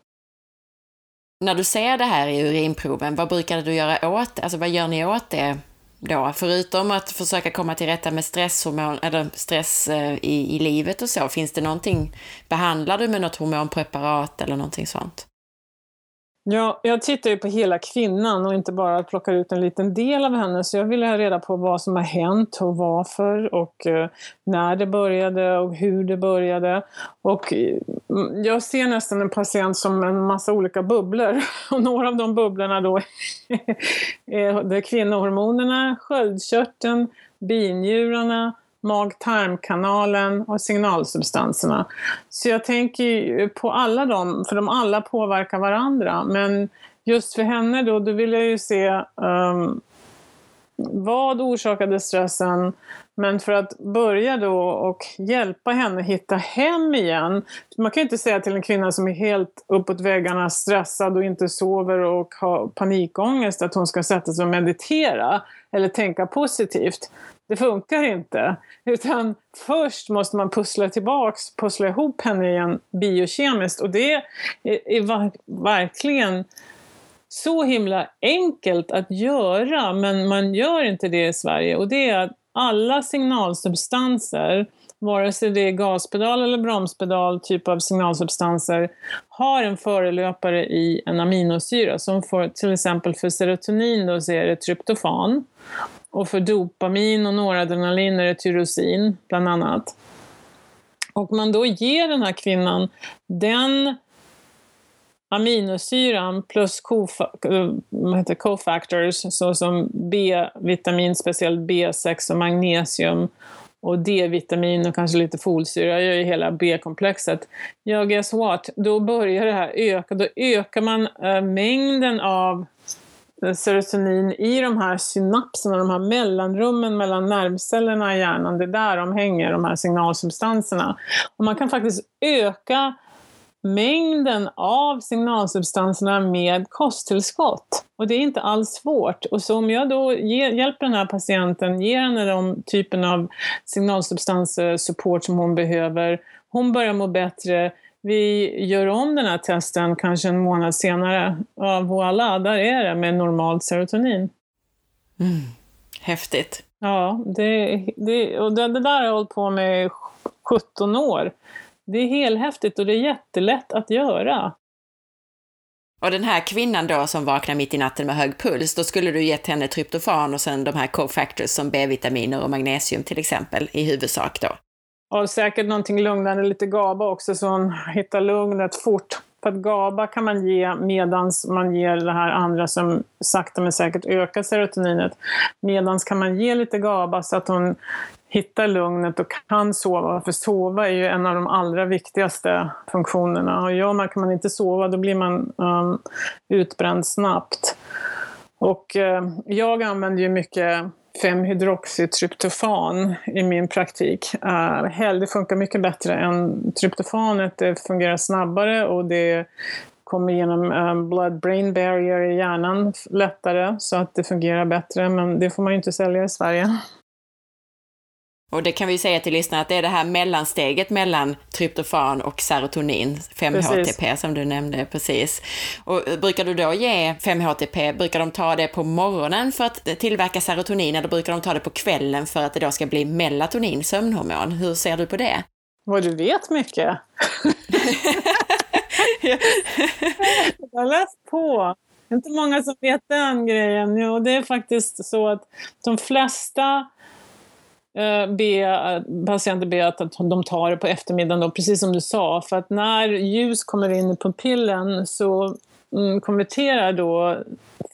När du ser det här i urinproven, vad brukar du göra åt det? Alltså vad gör ni åt det då? Förutom att försöka komma till rätta med stresshormon, eller stress eh, i, i livet och så, finns det någonting, behandlar du med något hormonpreparat eller någonting sånt? Ja, jag tittar ju på hela kvinnan och inte bara plockar ut en liten del av henne. Så jag vill ha reda på vad som har hänt och varför och eh, när det började och hur det började. Och mm, jag ser nästan en patient som en massa olika bubblor. Och några av de bubblorna då är kvinnohormonerna, sköldkörteln, binjurarna mag-tarmkanalen och signalsubstanserna. Så jag tänker på alla dem, för de alla påverkar varandra. Men just för henne då, då vill jag ju se um, vad orsakade stressen? Men för att börja då och hjälpa henne hitta hem igen. Man kan ju inte säga till en kvinna som är helt uppåt väggarna stressad och inte sover och har panikångest att hon ska sätta sig och meditera eller tänka positivt. Det funkar inte. Utan först måste man pussla tillbaks, pussla ihop henne igen biokemiskt. Och det är, är verkligen så himla enkelt att göra, men man gör inte det i Sverige. Och det är att alla signalsubstanser, vare sig det är gaspedal eller bromspedal typ av signalsubstanser, har en förelöpare i en aminosyra. Som för, till exempel för serotonin då så är det tryptofan. Och för dopamin och noradrenalin är det tyrosin, bland annat. Och man då ger den här kvinnan den aminosyran plus eh, cofactors såsom B-vitamin, speciellt B6 och magnesium och D-vitamin och kanske lite folsyra gör ju hela B-komplexet. Ja, guess what? Då börjar det här öka. Då ökar man äh, mängden av serotonin i de här synapserna, de här mellanrummen mellan nervcellerna i hjärnan. Det är där de hänger, de här signalsubstanserna. Och man kan faktiskt öka mängden av signalsubstanserna med kosttillskott. Och det är inte alls svårt. Och så om jag då ger, hjälper den här patienten, ger henne de typen av signalsubstanssupport som hon behöver, hon börjar må bättre, vi gör om den här testen kanske en månad senare. Ja, voilà, där är det med normalt serotonin. Mm. Häftigt. Ja, det, det, och det, det där har jag hållit på med 17 år. Det är helhäftigt och det är jättelätt att göra. Och den här kvinnan då som vaknar mitt i natten med hög puls, då skulle du gett henne tryptofan och sen de här cofactors som B-vitaminer och magnesium till exempel i huvudsak då? Och säkert någonting lugnande, lite GABA också så hon hittar lugnet fort. För att GABA kan man ge medans man ger det här andra som sakta men säkert ökar serotoninet. Medans kan man ge lite GABA så att hon hittar lugnet och kan sova. För sova är ju en av de allra viktigaste funktionerna. Och gör man, kan man inte sova då blir man um, utbränd snabbt. Och uh, jag använder ju mycket 5-hydroxytryptofan i min praktik. Uh, det funkar mycket bättre än tryptofanet. Det fungerar snabbare och det kommer genom um, eh, blood-brain barrier i hjärnan lättare så att det fungerar bättre. Men det får man ju inte sälja i Sverige. Och det kan vi säga till lyssnarna att det är det här mellansteget mellan tryptofan och serotonin, 5-HTP som du nämnde precis. Och brukar du då ge 5-HTP, brukar de ta det på morgonen för att tillverka serotonin eller brukar de ta det på kvällen för att det då ska bli melatonin, sömnhormon? Hur ser du på det? Vad du vet mycket! Jag har läst på. Det är inte många som vet den grejen. Jo, det är faktiskt så att de flesta Eh, Eh, be, eh, patienter be att de tar det på eftermiddagen, då, precis som du sa. För att när ljus kommer in i pupillen så Mm, konverterar då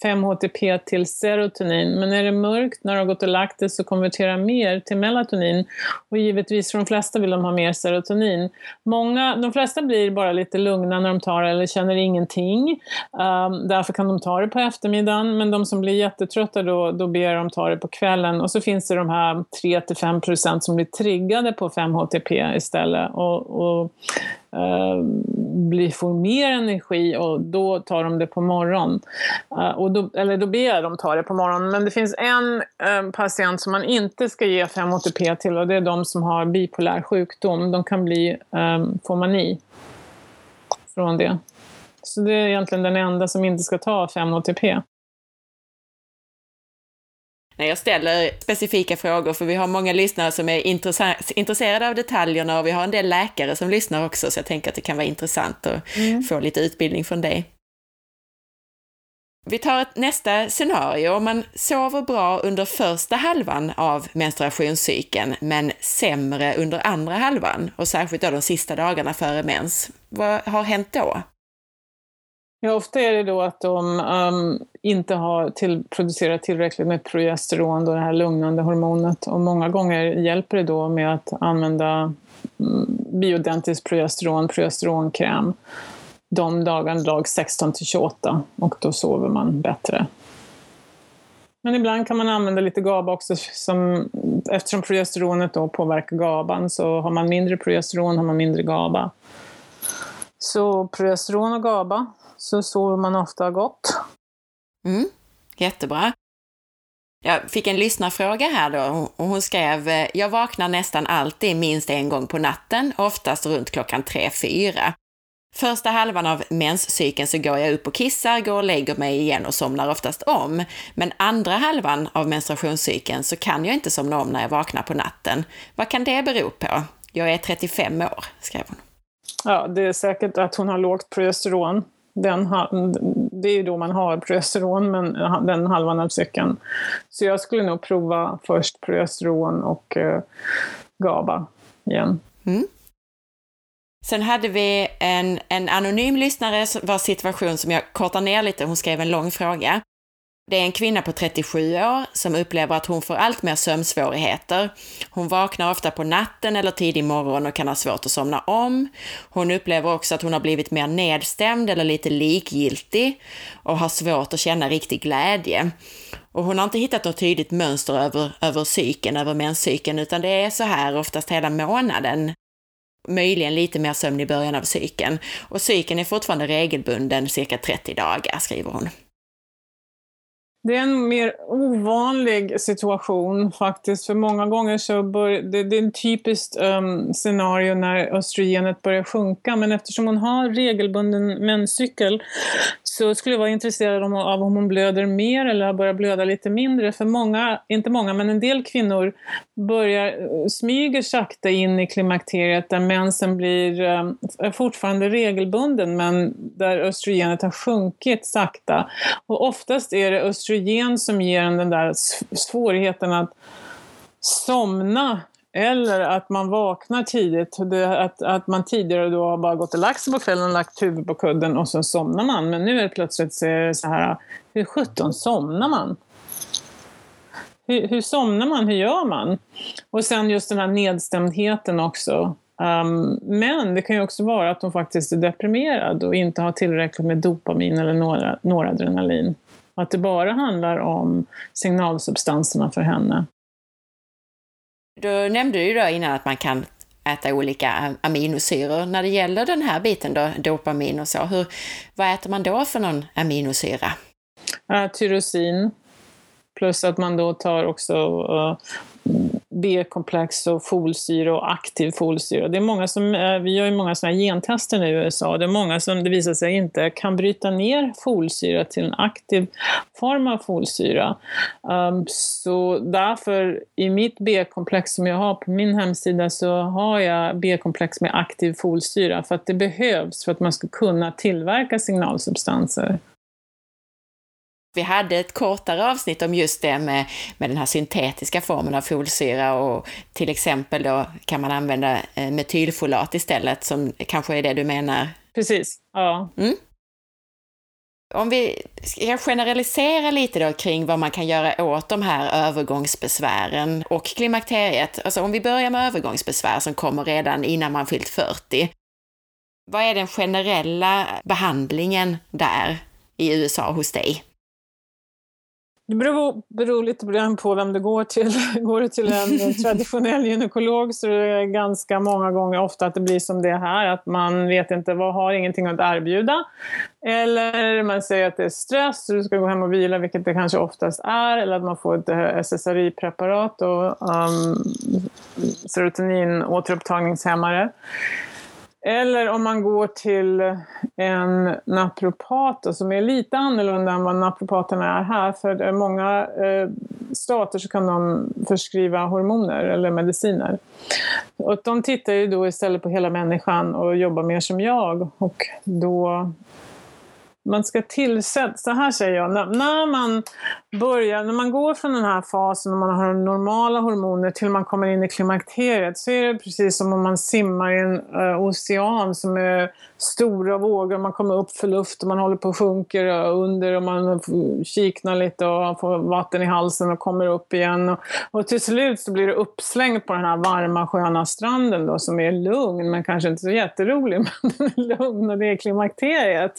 5-HTP till serotonin. Men är det mörkt när du har gått och lagt dig så konverterar mer till melatonin. Och givetvis för de flesta vill de ha mer serotonin. Många, de flesta blir bara lite lugna när de tar det eller känner ingenting. Um, därför kan de ta det på eftermiddagen. Men de som blir jättetrötta då, då ber de ta det på kvällen. Och så finns det de här 3-5% som blir triggade på 5-HTP istället. Och, och uh, blir, får mer energi och då tar de det på morgonen. Uh, och då, eller då ber jag dem ta det på morgonen. Men det finns en uh, patient som man inte ska ge 5-HTP till och det är de som har bipolär sjukdom. De kan bli, um, få mani från det. Så det är egentligen den enda som inte ska ta 5-HTP när jag ställer specifika frågor, för vi har många lyssnare som är intresserade av detaljerna och vi har en del läkare som lyssnar också, så jag tänker att det kan vara intressant att mm. få lite utbildning från dig. Vi tar ett nästa scenario. Om man sover bra under första halvan av menstruationscykeln, men sämre under andra halvan och särskilt då de sista dagarna före mens. Vad har hänt då? Ja, ofta är det då att de um, inte har till, producerat tillräckligt med progesteron, då det här lugnande hormonet. Och många gånger hjälper det då med att använda mm, um, bioidentiskt progesteron, progesteronkräm, de dagarna dag 16 till 28 och då sover man bättre. Men ibland kan man använda lite GABA också, som, eftersom progesteronet då påverkar GABAn så har man mindre progesteron har man mindre GABA. Så progesteron och GABA, så sover man ofta gott. Mm, jättebra. Jag fick en lyssnarfråga här då och hon skrev “Jag vaknar nästan alltid minst en gång på natten, oftast runt klockan tre fyra. Första halvan av menscykeln så går jag upp och kissar, går och lägger mig igen och somnar oftast om. Men andra halvan av menstruationscykeln så kan jag inte somna om när jag vaknar på natten. Vad kan det bero på? Jag är 35 år, skrev hon. Ja, det är säkert att hon har lågt progesteron. Den, det är ju då man har progesteron, men den halvan av cykeln. Så jag skulle nog prova först progesteron och eh, GABA igen. Mm. Sen hade vi en, en anonym lyssnare vars situation som jag kortar ner lite, hon skrev en lång fråga. Det är en kvinna på 37 år som upplever att hon får allt mer sömnsvårigheter. Hon vaknar ofta på natten eller tidig morgon och kan ha svårt att somna om. Hon upplever också att hon har blivit mer nedstämd eller lite likgiltig och har svårt att känna riktig glädje. Och hon har inte hittat något tydligt mönster över, över psyken, över menscykeln, utan det är så här oftast hela månaden möjligen lite mer sömn i början av cykeln. Och cykeln är fortfarande regelbunden cirka 30 dagar, skriver hon. Det är en mer ovanlig situation faktiskt, för många gånger så bör, det, det är ett typiskt um, scenario när östrogenet börjar sjunka, men eftersom hon har regelbunden menscykel så skulle jag vara intresserad av, av om hon blöder mer eller har börjat blöda lite mindre, för många, inte många, men en del kvinnor börjar, eh, smyger sakta in i klimakteriet där mensen blir um, fortfarande regelbunden, men där östrogenet har sjunkit sakta. Och oftast är det östrogen östrogen som ger en den där svårigheten att somna eller att man vaknar tidigt. att, att man tidigare då har bara gått och lagt sig på kvällen och lagt huvudet på kudden och sen somnar man. Men nu är det plötsligt så, är det så här, hur sjutton somnar man? Hur, hur somnar man? Hur gör man? Och sen just den här nedstämdheten också. Um, men det kan ju också vara att hon faktiskt är deprimerad och inte har tillräckligt med dopamin eller noradrenalin. Att det bara handlar om signalsubstanserna för henne. Då nämnde du då innan att man kan äta olika aminosyror. När det gäller den här biten då, dopamin och så, hur, vad äter man då för någon aminosyra? Äh, tyrosin. Plus att man då tar också uh, B-komplex och folsyra och aktiv folsyra. Det är många som, eh, vi gör ju många sådana gentester nu i USA. Det är många som det visar sig inte kan bryta ner folsyra till en aktiv form av folsyra. Um, så därför i mitt B-komplex som jag har på min hemsida så har jag B-komplex med aktiv folsyra för att det behövs för att man ska kunna tillverka signalsubstanser. Vi hade ett kortare avsnitt om just det med, med den här syntetiska formen av folsyra och till exempel då kan man använda eh, metylfolat istället som kanske är det du menar? Precis, ja. Mm. Om vi ska generalisera lite då kring vad man kan göra åt de här övergångsbesvären och klimakteriet. Alltså om vi börjar med övergångsbesvär som kommer redan innan man fyllt 40. Vad är den generella behandlingen där i USA hos dig? Det beror, beror lite på vem du går till. Går du till en traditionell gynekolog så är det ganska många gånger ofta att det blir som det här, att man vet inte vad har ingenting att erbjuda. Eller man säger att det är stress så du ska gå hem och vila, vilket det kanske oftast är. Eller att man får ett eh, SSRI-preparat och um, serotonin återupptagningshämmare. Eller om man går till en naprapat som är lite annorlunda än vad naprapaterna är här. För i eh, många eh, stater så kan de förskriva hormoner eller mediciner. Och de tittar ju då istället på hela människan och jobbar mer som jag. Och då man ska tillsätta, så här säger jag, när, när man börjar, när man går från den här fasen när man har normala hormoner till man kommer in i klimakteriet så är det precis som om man simmar i en uh, ocean som är stora vågor. Man kommer upp för luft och man håller på att sjunker eh, under och man kiknar lite och får vatten i halsen och kommer upp igen. Och, och till slut så blir det uppslängt på den här varma sköna stranden då som är lugn men kanske inte så jätterolig men den är lugn och det är klimakteriet.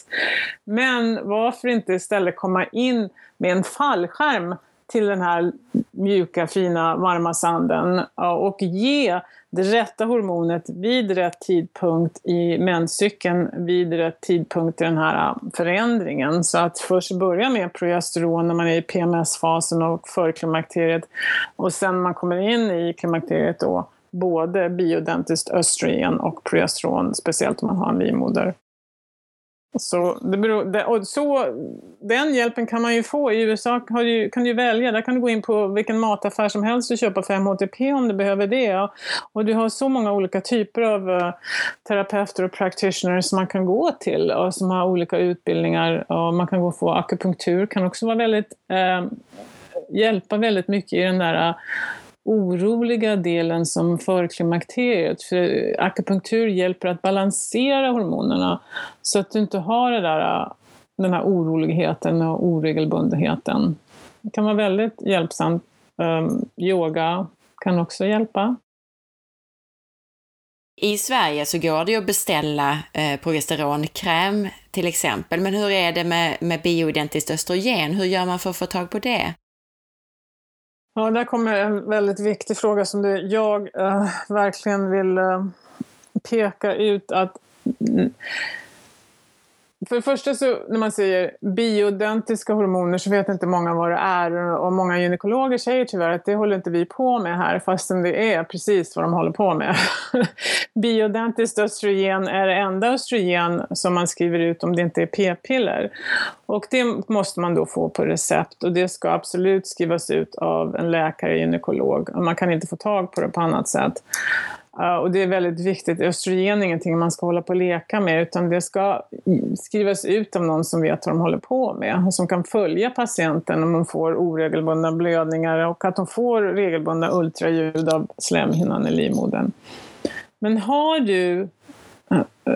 Men varför inte istället komma in med en fallskärm till den här mjuka, fina, varma sanden och ge det rätta hormonet vid rätt tidpunkt i menscykeln vid rätt tidpunkt i den här förändringen. Så att först börja med progesteron när man är i PMS-fasen och förklimakteriet och sen när man kommer in i klimakteriet då både biodentiskt östrogen och progesteron, speciellt om man har en livmoder. Så, det beror, det, och så den hjälpen kan man ju få. I USA har du, kan du välja, där kan du gå in på vilken mataffär som helst och köpa 5-HTP om du behöver det. Och du har så många olika typer av uh, terapeuter och practitioners som man kan gå till och som har olika utbildningar. Och man kan gå och få akupunktur, kan också vara väldigt, uh, hjälpa väldigt mycket i den där uh, oroliga delen som förklimakteriet. För akupunktur hjälper att balansera hormonerna så att du inte har det där, den här oroligheten och oregelbundenheten. Det kan vara väldigt hjälpsamt. Um, yoga kan också hjälpa. I Sverige så går det ju att beställa eh, progesteronkräm till exempel, men hur är det med, med bioidentiskt östrogen? Hur gör man för att få tag på det? Ja, där kommer en väldigt viktig fråga som du, jag äh, verkligen vill äh, peka ut att för det första så när man säger bioidentiska hormoner så vet inte många vad det är och många gynekologer säger tyvärr att det håller inte vi på med här fastän det är precis vad de håller på med. Bioidentiskt östrogen är det enda östrogen som man skriver ut om det inte är p-piller. Och det måste man då få på recept och det ska absolut skrivas ut av en läkare, gynekolog. Man kan inte få tag på det på annat sätt. Och det är väldigt viktigt. Östrogen är ingenting man ska hålla på och leka med utan det ska skrivas ut av någon som vet vad de håller på med och som kan följa patienten om de får oregelbundna blödningar och att de får regelbundna ultraljud av slemhinnan i livmodern. Men har du uh, uh,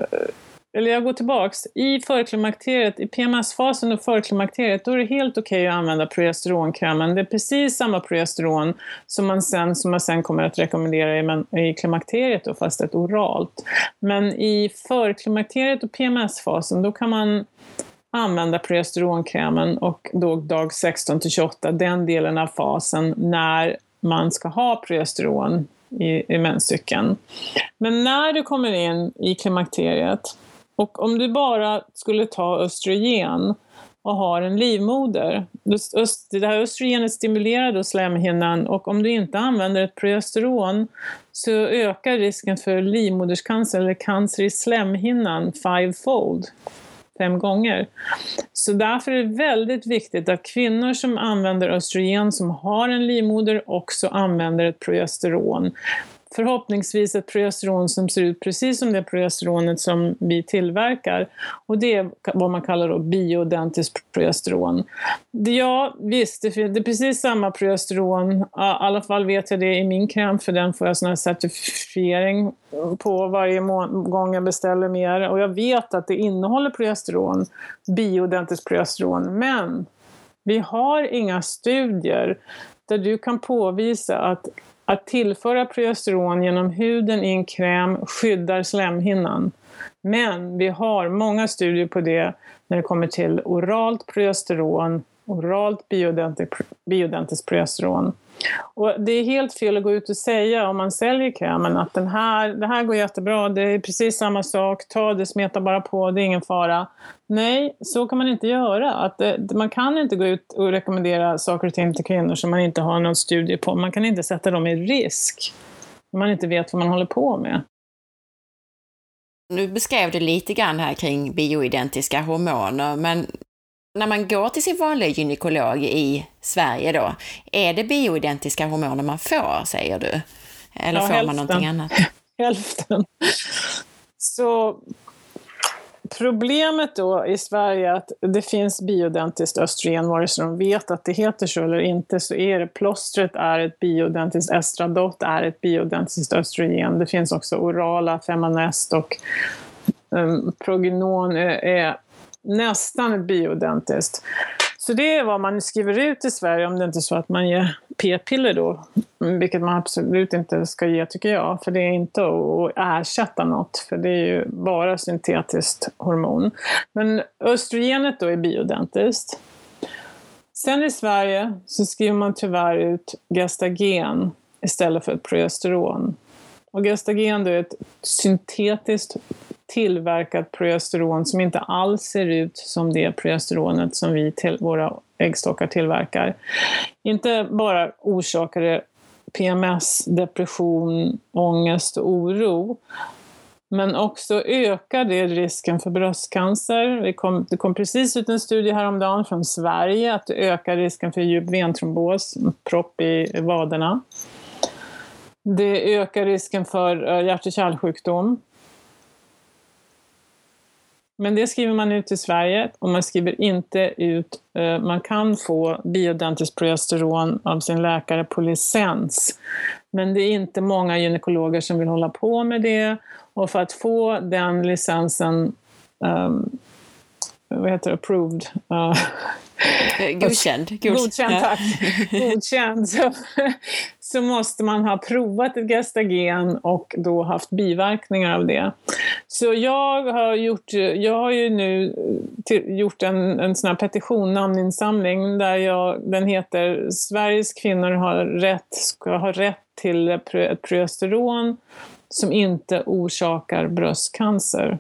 eller jag går tillbaks, i förklimakteriet, i PMS-fasen och förklimakteriet, då är det helt okej okay att använda progesteronkrämen. Det är precis samma progesteron som man sen, som man sen kommer att rekommendera i, i klimakteriet, då, fast ett oralt. Men i förklimakteriet och PMS-fasen, då kan man använda progesteronkrämen och då dag 16 till 28, den delen av fasen när man ska ha progesteron i, i menscykeln. Men när du kommer in i klimakteriet, och om du bara skulle ta östrogen och har en livmoder, det här östrogenet stimulerar då slemhinnan och om du inte använder ett progesteron så ökar risken för livmoderscancer eller cancer i slemhinnan fivefold fem gånger. Så därför är det väldigt viktigt att kvinnor som använder östrogen som har en livmoder också använder ett progesteron förhoppningsvis ett progesteron som ser ut precis som det progesteronet som vi tillverkar. Och det är vad man kallar då bioidentiskt progesteron. Ja, visst, det är precis samma progesteron. I alla fall vet jag det i min kräm, för den får jag sån här certifiering på varje gång jag beställer mer. Och jag vet att det innehåller progesteron, bioidentiskt progesteron. Men vi har inga studier där du kan påvisa att att tillföra progesteron genom huden i en kräm skyddar slemhinnan. Men vi har många studier på det när det kommer till oralt progesteron, oralt biodentiskt progesteron. Och det är helt fel att gå ut och säga om man säljer krämen att den här, det här går jättebra, det är precis samma sak, ta det, smeta bara på, det är ingen fara. Nej, så kan man inte göra. Att eh, det, man kan inte gå ut och rekommendera saker och ting till kvinnor som man inte har någon studie på. Man kan inte sätta dem i risk om man inte vet vad man håller på med. Nu beskrev du lite grann här kring bioidentiska hormoner, men när man går till sin vanliga gynekolog i Sverige då, är det bioidentiska hormoner man får, säger du? Eller ja, får hälften. man någonting annat? hälften. Så Problemet då i Sverige är att det finns bioidentiskt östrogen, vare sig de vet att det heter så eller inte, så är det plåstret är ett bioidentiskt estradot, är ett bioidentiskt östrogen. Det finns också orala femanest och um, prognon är, är nästan ett bioidentiskt. Så det är vad man skriver ut i Sverige om det inte är så att man ger p-piller då. Vilket man absolut inte ska ge tycker jag. För det är inte att ersätta något. För det är ju bara syntetiskt hormon. Men östrogenet då är bioidentiskt. Sen i Sverige så skriver man tyvärr ut gestagen istället för progesteron. Och gestagen är ett syntetiskt tillverkat progesteron som inte alls ser ut som det progesteronet som vi till, våra äggstockar tillverkar. Inte bara orsakar det PMS, depression, ångest och oro, men också ökar det risken för bröstcancer. Det kom, det kom precis ut en studie häromdagen från Sverige att det ökar risken för djup ventrombos, propp i vaderna. Det ökar risken för eh, hjärt och kärlsjukdom. Men det skriver man ut i Sverige och man skriver inte ut, eh, man kan få bioidentiskt progesteron av sin läkare på licens. Men det är inte många gynekologer som vill hålla på med det och för att få den licensen um, vad heter det, approved. Uh, Godkänd. Godkänd, tack. Godkänd. Så, så måste man ha provat ett gestagen och då haft biverkningar av det. Så jag har, gjort, jag har ju nu till, gjort en, en sån här petition, namninsamling, där jag, den heter Sveriges kvinnor har rätt, ska ha rätt till ett progesteron som inte orsakar bröstcancer.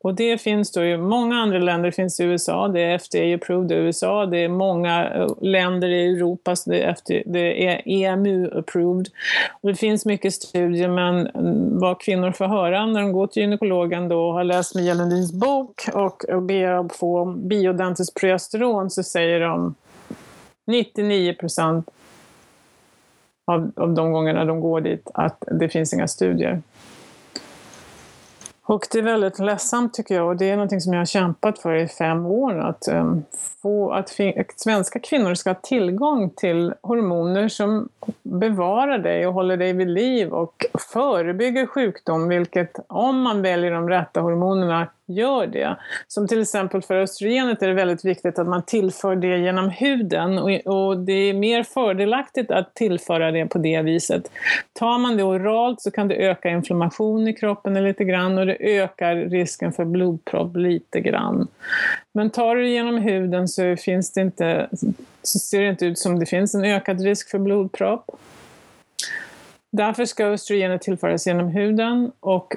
Och det finns då i många andra länder, det finns i USA, det är FDA-approved i USA, det är många eh, länder i Europa, så det är, FDA, det är EMU-approved. Och det finns mycket studier, men mm, vad kvinnor får höra när de går till gynekologen då och har läst Mia Lundins bok och ber att få biodentiskt progesteron så säger de 99 procent av, av de gångerna de går dit att det finns inga studier. Och det är väldigt ledsamt tycker jag och det är någonting som jag har kämpat för i fem år. Att, um, få, att svenska kvinnor ska ha tillgång till hormoner som bevarar dig och håller dig vid liv och förebygger sjukdom, vilket om man väljer de rätta hormonerna gör det. Som till exempel för östrogenet är det väldigt viktigt att man tillför det genom huden och, och, det är mer fördelaktigt att tillföra det på det viset. Tar man det oralt så kan det öka inflammation i kroppen lite grann och det ökar risken för blodpropp lite grann. Men tar du det genom huden så, finns det inte, så ser det inte ut som det finns en ökad risk för blodpropp. Därför ska östrogenet tillföras genom huden och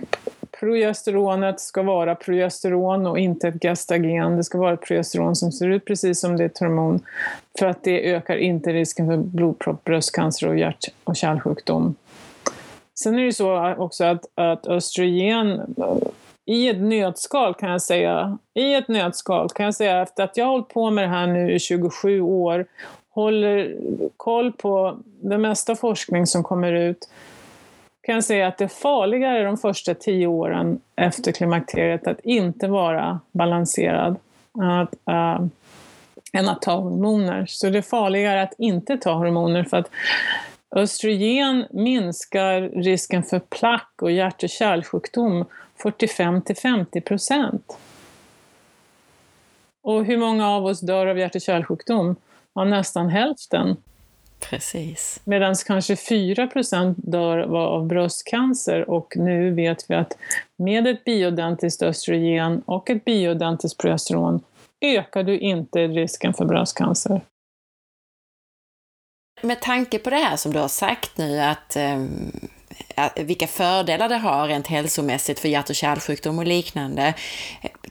progesteronet ska vara progesteron och inte ett gestagen. Det ska vara ett progesteron som ser ut precis som det är ett hormon. För att det ökar inte risken för blodpropp, bröstcancer och hjärt och kärlsjukdom. Sen är det ju så också att, att östrogen i ett nötskal kan jag säga, i ett nötskal kan jag säga efter att jag har hållit på med det här nu i 27 år, håller koll på det mesta forskning som kommer ut, kan jag säga att det är farligare de första tio åren efter klimakteriet att inte vara balanserad att, äh, än att ta hormoner. Så det är farligare att inte ta hormoner för att östrogen minskar risken för plack och hjärt och kärlsjukdom 45 till 50 procent. Och hur många av oss dör av hjärt och kärlsjukdom? Ja, nästan hälften. Precis. Medan kanske 4 procent dör av bröstcancer och nu vet vi att med ett biodentiskt östrogen och ett biodentiskt progesteron ökar du inte risken för bröstcancer. Med tanke på det här som du har sagt nu, att um vilka fördelar det har rent hälsomässigt för hjärt och kärlsjukdom och liknande.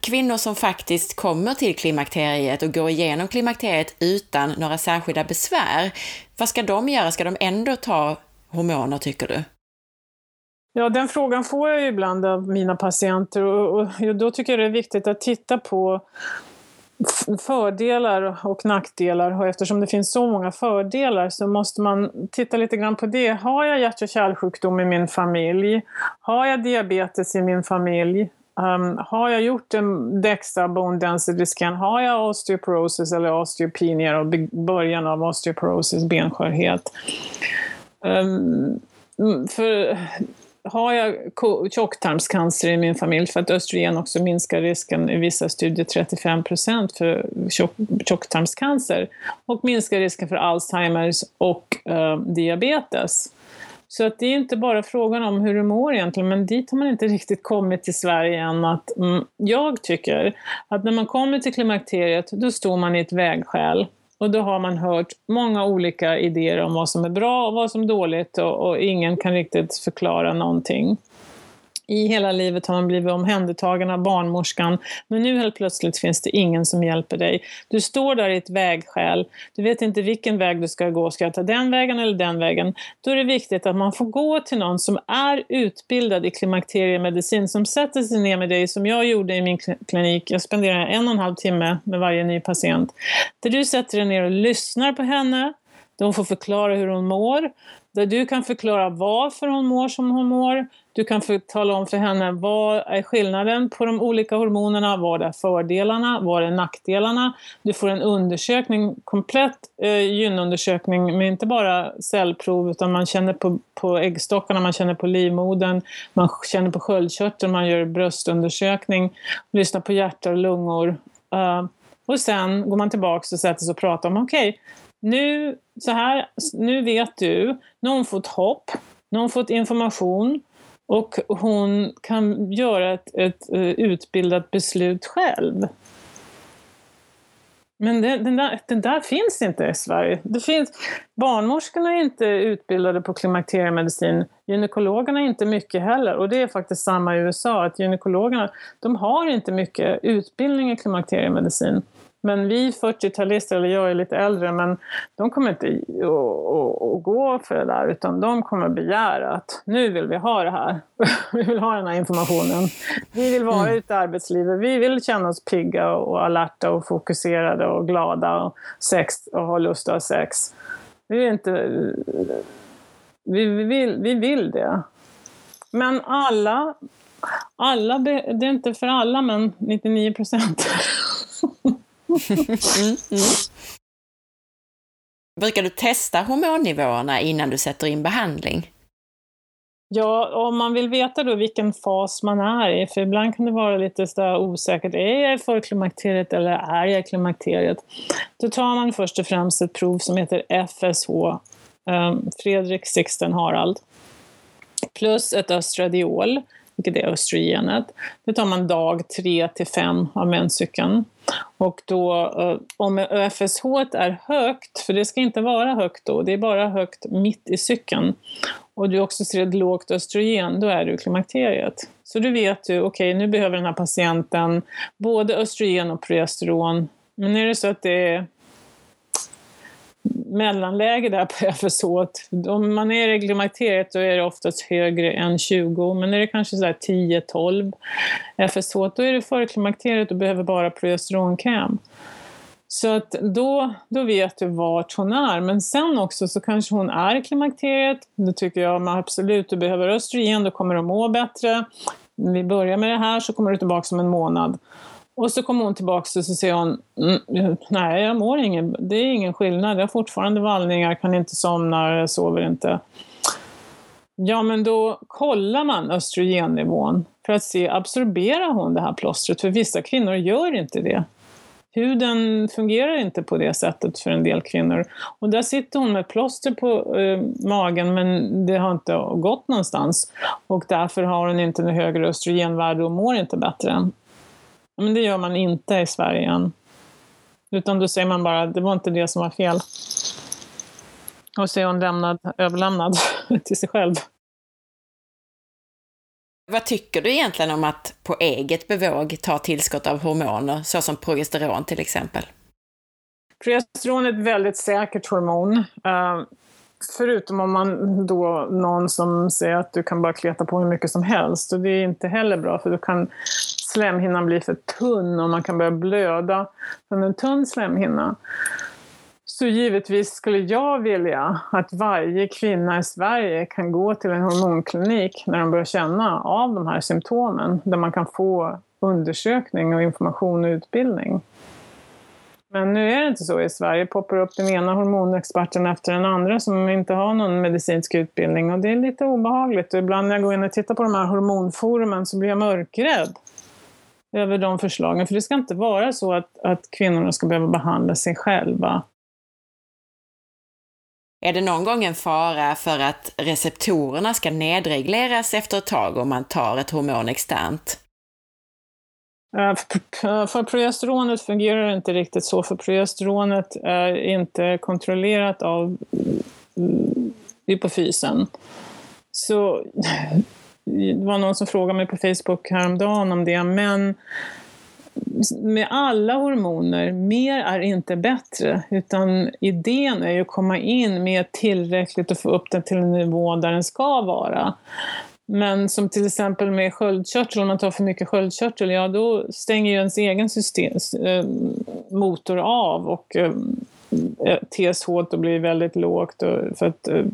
Kvinnor som faktiskt kommer till klimakteriet och går igenom klimakteriet utan några särskilda besvär, vad ska de göra? Ska de ändå ta hormoner, tycker du? Ja, den frågan får jag ibland av mina patienter och, och då tycker jag det är viktigt att titta på fördelar och nackdelar och eftersom det finns så många fördelar så måste man titta lite grann på det. Har jag hjärt och kärlsjukdom i min familj? Har jag diabetes i min familj? Um, har jag gjort en DEXA bone density scan, har jag osteoporosis eller osteopenia och början av osteoporosis, benskörhet? Um, för har jag tjocktarmscancer i min familj, för att östrogen också minskar risken i vissa studier 35 procent för tjock, tjocktarmscancer och minskar risken för Alzheimers och uh, diabetes. Så att det är inte bara frågan om hur du mår egentligen, men dit har man inte riktigt kommit till Sverige än. Att, mm, jag tycker att när man kommer till klimakteriet, då står man i ett vägskäl. Och då har man hört många olika idéer om vad som är bra och vad som är dåligt och, och ingen kan riktigt förklara någonting i hela livet har man blivit omhändertagen av barnmorskan, men nu helt plötsligt finns det ingen som hjälper dig. Du står där i ett vägskäl, du vet inte vilken väg du ska gå, ska jag ta den vägen eller den vägen? Då är det viktigt att man får gå till någon som är utbildad i klimakteriemedicin, som sätter sig ner med dig, som jag gjorde i min klinik. Jag spenderar en och en halv timme med varje ny patient. Där du sätter dig ner och lyssnar på henne, de får förklara hur hon mår, där du kan förklara varför hon mår som hon mår. Du kan tala om för henne vad är skillnaden på de olika hormonerna, vad är fördelarna, vad är nackdelarna. Du får en undersökning, komplett eh, gynundersökning med inte bara cellprov utan man känner på, på äggstockarna, man känner på livmodern, man känner på sköldkörteln, man gör bröstundersökning, lyssnar på hjärta och lungor. Uh, och sen går man tillbaka och sätter sig och pratar om, okej, okay, nu, så här, nu vet du, nu har hon fått hopp, nu har hon fått information och hon kan göra ett, ett eh, utbildat beslut själv. Men det, den, där, den där finns inte i Sverige. Det finns, barnmorskorna är inte utbildade på klimakteriemedicin. Gynekologerna är inte mycket heller. Och det är faktiskt samma i USA, att gynekologerna de har inte mycket utbildning i klimakteriemedicin. Men vi 40-talister, eller jag är lite äldre, men de kommer inte att gå för det där, utan de kommer begära att nu vill vi ha det här. vi vill ha den här informationen. Vi vill vara mm. ute i arbetslivet, vi vill känna oss pigga och alerta och fokuserade och glada och, sex, och ha lust att ha sex. Vi vill inte... Vi, vi, vill, vi vill det. Men alla, alla, det är inte för alla, men 99 procent. mm, mm. Brukar du testa hormonnivåerna innan du sätter in behandling? Ja, om man vill veta då vilken fas man är i, för ibland kan det vara lite så osäkert, är jag i förklimakteriet eller är jag i klimakteriet? Då tar man först och främst ett prov som heter FSH, eh, Fredrik Sixten Harald, plus ett östradiol, vilket är östrogenet. Det tar man dag 3 till 5 av menscykeln. Och då, eh, om ÖFSH är högt, för det ska inte vara högt då, det är bara högt mitt i cykeln, och du också ser ett lågt östrogen, då är du i klimakteriet. Så du vet du, okej, okay, nu behöver den här patienten både östrogen och progesteron. Men är det så att det är mellanläge där på FSH. Om man är i klimakteriet då är det oftast högre än 20, men är det kanske 10-12 FSH, då är det före klimakteriet och behöver bara progesteronkräm. Så att då, då vet du vart hon är. Men sen också så kanske hon är i klimakteriet. Då tycker jag man absolut, du behöver östrogen, då kommer du må bättre. Vi börjar med det här så kommer du tillbaka om en månad. Och så kommer hon tillbaka och så säger hon, mm, nej jag mår ingen, det är ingen skillnad, jag har fortfarande vallningar, kan inte somna, sover inte. Ja men då kollar man östrogennivån för att se, absorberar hon det här plåstret? För vissa kvinnor gör inte det. Huden fungerar inte på det sättet för en del kvinnor. Och där sitter hon med plåster på eh, magen men det har inte gått någonstans. Och därför har hon inte något högre östrogenvärde och mår inte bättre. Men det gör man inte i Sverige än. Utan då säger man bara, det var inte det som var fel. Och så är hon lämnad, överlämnad till sig själv. Vad tycker du egentligen om att på eget bevåg ta tillskott av hormoner, såsom progesteron till exempel? Progesteron är ett väldigt säkert hormon. Uh, förutom om man då någon som säger att du kan bara kleta på hur mycket som helst. Och det är inte heller bra, för då kan slemhinnan blir för tunn och man kan börja blöda från en tunn slemhinna. Så givetvis skulle jag vilja att varje kvinna i Sverige kan gå till en hormonklinik när de börjar känna av de här symptomen, där man kan få undersökning och information och utbildning. Men nu är det inte så i Sverige. poppar upp den ena hormonexperten efter den andra som inte har någon medicinsk utbildning och det är lite obehagligt. Och ibland när jag går in och tittar på de här hormonforumen så blir jag mörkrädd över de förslagen. För det ska inte vara så att, att kvinnorna ska behöva behandla sig själva. Är det någon gång en fara för att receptorerna ska nedregleras efter ett tag om man tar ett hormon externt? För progesteronet fungerar det inte riktigt så, för progesteronet är inte kontrollerat av mm, hypofysen. Så det var någon som frågade mig på Facebook häromdagen om det, men med alla hormoner, mer är inte bättre, utan idén är ju att komma in med tillräckligt och få upp den till en nivå där den ska vara. Men som till exempel med sköldkörtel, om man tar för mycket sköldkörtel, ja då stänger ju ens egen system, eh, motor av och eh, TSH då blir väldigt lågt för att eh,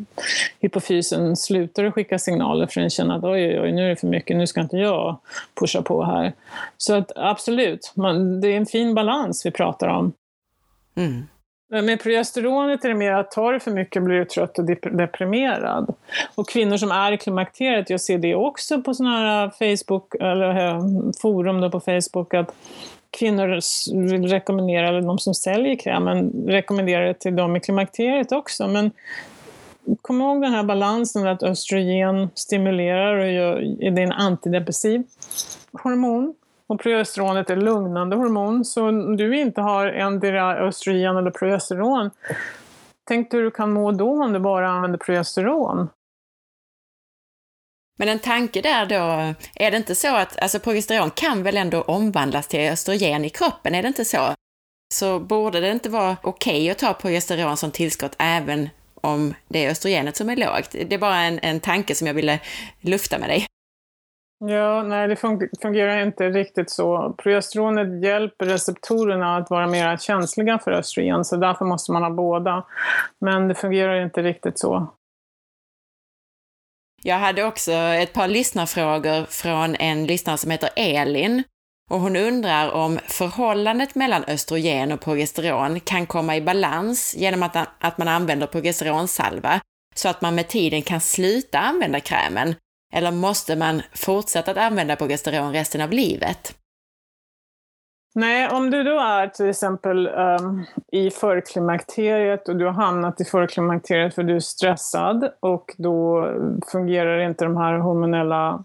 hypofysen slutar att skicka signaler för den känner att oj, oj, oj, nu är det för mycket, nu ska inte jag pusha på här. Så att absolut, man, det är en fin balans vi pratar om. Mm. Med progesteronet är det mer att tar du för mycket blir du trött och deprimerad. Och kvinnor som är i klimakteriet, jag ser det också på sådana här Facebook, eller eh, forum då på Facebook, att kvinnor vill rekommendera, eller de som säljer krämen, rekommenderar det till dem i klimakteriet också. Men kom ihåg den här balansen att östrogen stimulerar och gör, det är en antidepressiv hormon. Och progesteronet är lugnande hormon, så om du inte har endera östrogen eller progesteron, tänk hur du kan må då om du bara använder progesteron. Men en tanke där då, är det inte så att, alltså progesteron kan väl ändå omvandlas till östrogen i kroppen, är det inte så? Så borde det inte vara okej okay att ta progesteron som tillskott även om det är östrogenet som är lågt? Det är bara en, en tanke som jag ville lufta med dig. Ja, nej det fungerar inte riktigt så. Progesteronet hjälper receptorerna att vara mer känsliga för östrogen, så därför måste man ha båda. Men det fungerar inte riktigt så. Jag hade också ett par lyssnarfrågor från en lyssnare som heter Elin. Och hon undrar om förhållandet mellan östrogen och progesteron kan komma i balans genom att, att man använder progesteronsalva, så att man med tiden kan sluta använda krämen. Eller måste man fortsätta att använda progesteron resten av livet? Nej, om du då är till exempel um, i förklimakteriet och du har hamnat i förklimakteriet för du är stressad och då fungerar inte de här hormonella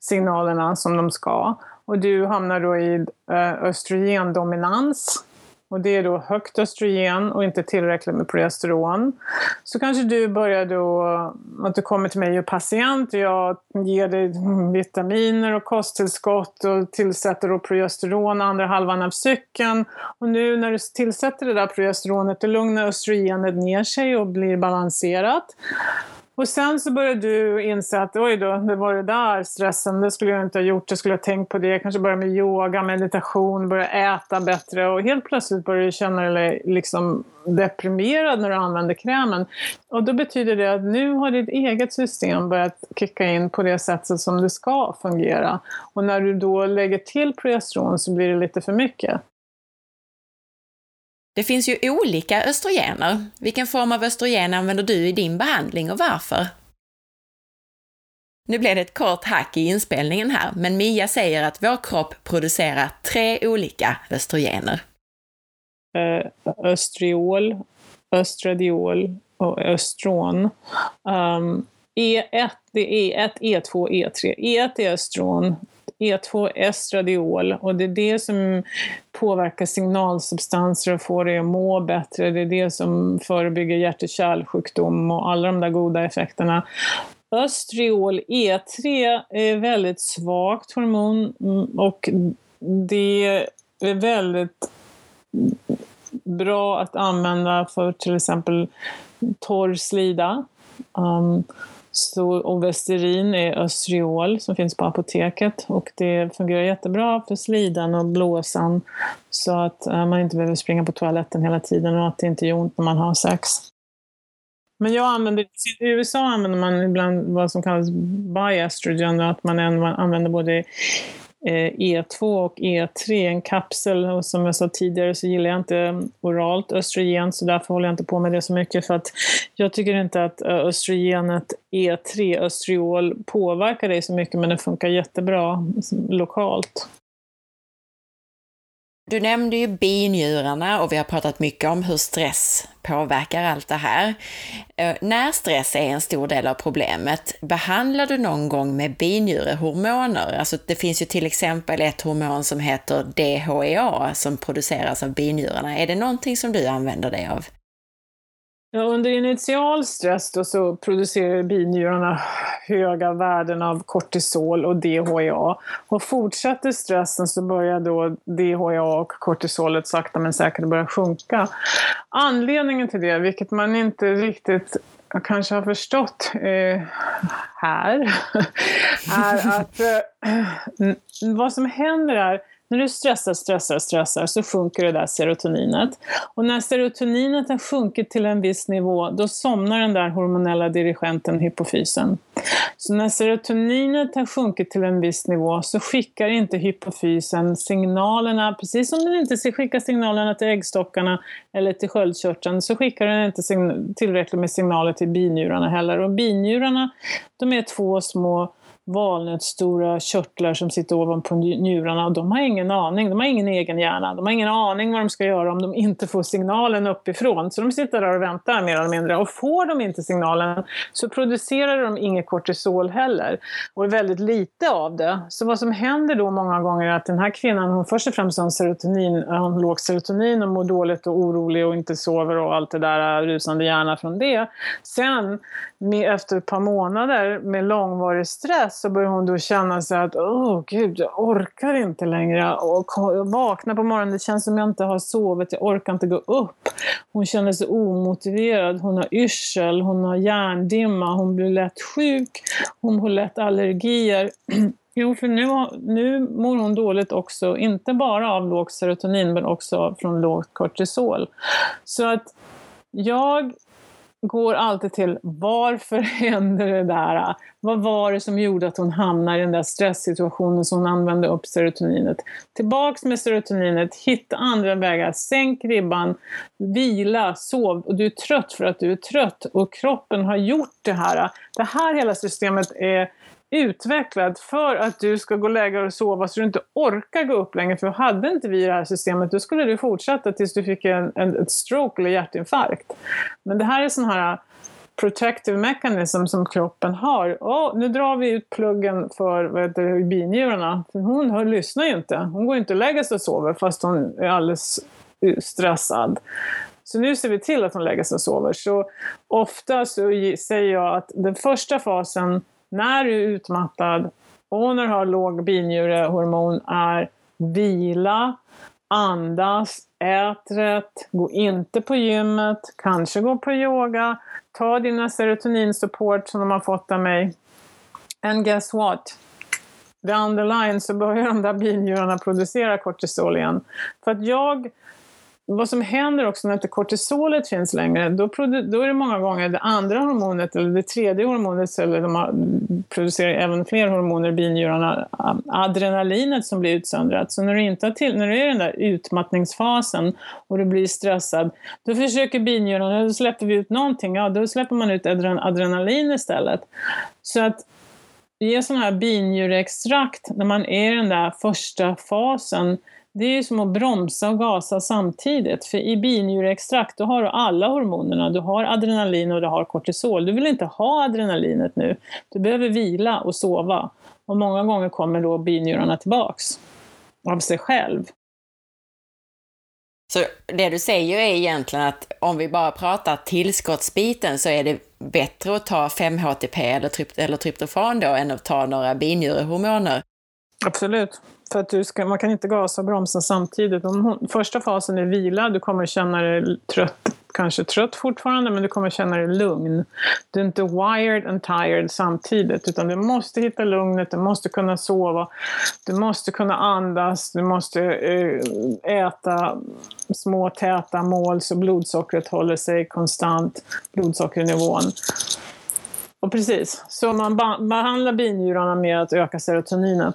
signalerna som de ska. Och du hamnar då i uh, östrogendominans och det är då högt östrogen och inte tillräckligt med progesteron. Så kanske du börjar då, att du kommer till mig och patient och jag ger dig vitaminer och kosttillskott och tillsätter då progesteron andra halvan av cykeln. Och nu när du tillsätter det där progesteronet, då lugnar östrogenet ner sig och blir balanserat. Och sen så började du inse att oj då, det var det där stressen, det skulle jag inte ha gjort, jag skulle ha tänkt på det, jag kanske börjar med yoga, meditation, börja äta bättre och helt plötsligt börjar du känna dig liksom deprimerad när du använder krämen. Och då betyder det att nu har ditt eget system börjat kicka in på det sättet som det ska fungera. Och när du då lägger till progesteron så blir det lite för mycket. Det finns ju olika östrogener. Vilken form av östrogen använder du i din behandling och varför? Nu blev det ett kort hack i inspelningen här, men Mia säger att vår kropp producerar tre olika östrogener. Eh, östriol, östradiol och östron. Ehm, um, E1, det är E1, E2, E3. E1 är östron, E2 estradiol och det är det som påverkar signalsubstanser och får dig att må bättre. Det är det som förebygger hjärt och kärlsjukdom och alla de där goda effekterna. Östriol E3 är väldigt svagt hormon mm, och det är väldigt bra att använda för till exempel torr slida. Um, så Ovesterin är östriol som finns på apoteket och det fungerar jättebra för slidan och blåsan så att eh, man inte behöver springa på toaletten hela tiden och att det inte gör ont när man har sex. Men jag använder, i USA använder man ibland vad som kallas biestrogen, att man använder både Eh, e E2 och E3, en kapsel. Och som jag sa tidigare så gillar jag inte mm, oralt östrogen så därför håller jag inte på med det så mycket för att jag tycker inte att eh, östrogenet E3, östriol, påverkar dig så mycket men det funkar jättebra mm, lokalt. Du nämnde ju binjurarna och vi har pratat mycket om hur stress påverkar allt det här. Eh, när stress är en stor del av problemet, behandlar du någon gång med binjurehormoner? Alltså det finns ju till exempel ett hormon som heter DHEA som produceras av binjurarna. Är det någonting som du använder dig av? Ja, under initial stress då så producerar binjurarna höga värden av kortisol och DHEA. Och fortsätter stressen så börjar då DHEA och kortisolet sakta men säkert börja sjunka. Anledningen till det, vilket man inte riktigt kanske har förstått eh, här, är att eh, vad som händer är när du stressar, stressar, stressar så sjunker det där serotoninet. Och när serotoninet har sjunkit till en viss nivå, då somnar den där hormonella dirigenten hypofysen. Så när serotoninet har sjunkit till en viss nivå så skickar inte hypofysen signalerna, precis som den inte skickar signalerna till äggstockarna eller till sköldkörteln, så skickar den inte tillräckligt med signaler till binjurarna heller. Och binjurarna, de är två små valnötsstora körtlar som sitter ovanpå njurarna och de har ingen aning, de har ingen egen hjärna. De har ingen aning vad de ska göra om de inte får signalen uppifrån. Så de sitter där och väntar mer eller mindre. Och får de inte signalen så producerar de inget kortisol heller. Och väldigt lite av det. Så vad som händer då många gånger är att den här kvinnan, hon först och främst har serotonin, eh, hon låg serotonin och mår dåligt och orolig och inte sover och allt det där eh, rusande hjärna från det. Sen med, efter ett par månader med långvarig stress så börjar hon då känna sig att åh gud, jag orkar inte längre. Och vakna vaknar på morgonen, det känns som jag inte har sovit, jag orkar inte gå upp. Hon känner sig omotiverad, hon har yrsel, hon har hjärndimma, hon blir lätt sjuk, hon får lätt allergier. Jo, för nu, nu mår hon dåligt också, inte bara av lågt serotonin men också från lågt kortisol. Så att jag går alltid till varför hände det där? Vad var det som gjorde att hon hamnade i den där stresssituationen som hon använde upp serotoninet? Tillbaks med serotoninet, hitta andra vägar, sänk ribban, vila, sov och du är trött för att du är trött och kroppen har gjort det här. Det här hela systemet är utvecklad för att du ska gå och lägga dig och sova så du inte orkar gå upp längre. För hade inte vi det här systemet då skulle du fortsätta tills du fick en, en ett stroke eller hjärtinfarkt. Men det här är sån här äh, protective mechanism som kroppen har. Oh, nu drar vi ut pluggen för vad heter binjurarna. För hon hör, lyssnar ju inte. Hon går inte och lägger sig och sover fast hon är alldeles äh, stressad. Så nu ser vi till att hon lägger sig och sover. Så ofta så säger jag att den första fasen när du är utmattad och när du har låg binjurehormon är vila, andas, ät rätt, gå inte på gymmet, kanske gå på yoga, ta dina serotoninsupport som de har fått av mig. And guess what? The underline så börjar de där binjurarna producera kortisol igen. För att jag vad som händer också när inte kortisolet finns längre, då, då är det många gånger det andra hormonet, eller det tredje hormonet, eller de producerar även fler hormoner i binjurarna, adrenalinet som blir utsöndrat. Så när du, inte har till, när du är i den där utmattningsfasen och du blir stressad, då försöker binjurarna, då släpper vi ut någonting, ja då släpper man ut adrenalin istället. Så att ge sådana här binjurextrakt när man är i den där första fasen, det är ju som att bromsa och gasa samtidigt. För i binjureextrakt då har du alla hormonerna. Du har adrenalin och du har kortisol. Du vill inte ha adrenalinet nu. Du behöver vila och sova. Och många gånger kommer då binjurarna tillbaks av sig själv. Så det du säger är egentligen att om vi bara pratar tillskottsbiten så är det bättre att ta 5-HTP eller, trypt eller tryptofan då än att ta några binjurehormoner Absolut. För att du ska, man kan inte gasa och bromsa samtidigt. Om hon, första fasen är vila, du kommer känna dig trött, kanske trött fortfarande, men du kommer känna dig lugn. Du är inte wired and tired samtidigt, utan du måste hitta lugnet, du måste kunna sova, du måste kunna andas, du måste eh, äta små täta mål så blodsockret håller sig konstant, blodsockernivån. Och precis, så man behandlar binjurarna med att öka serotoninet.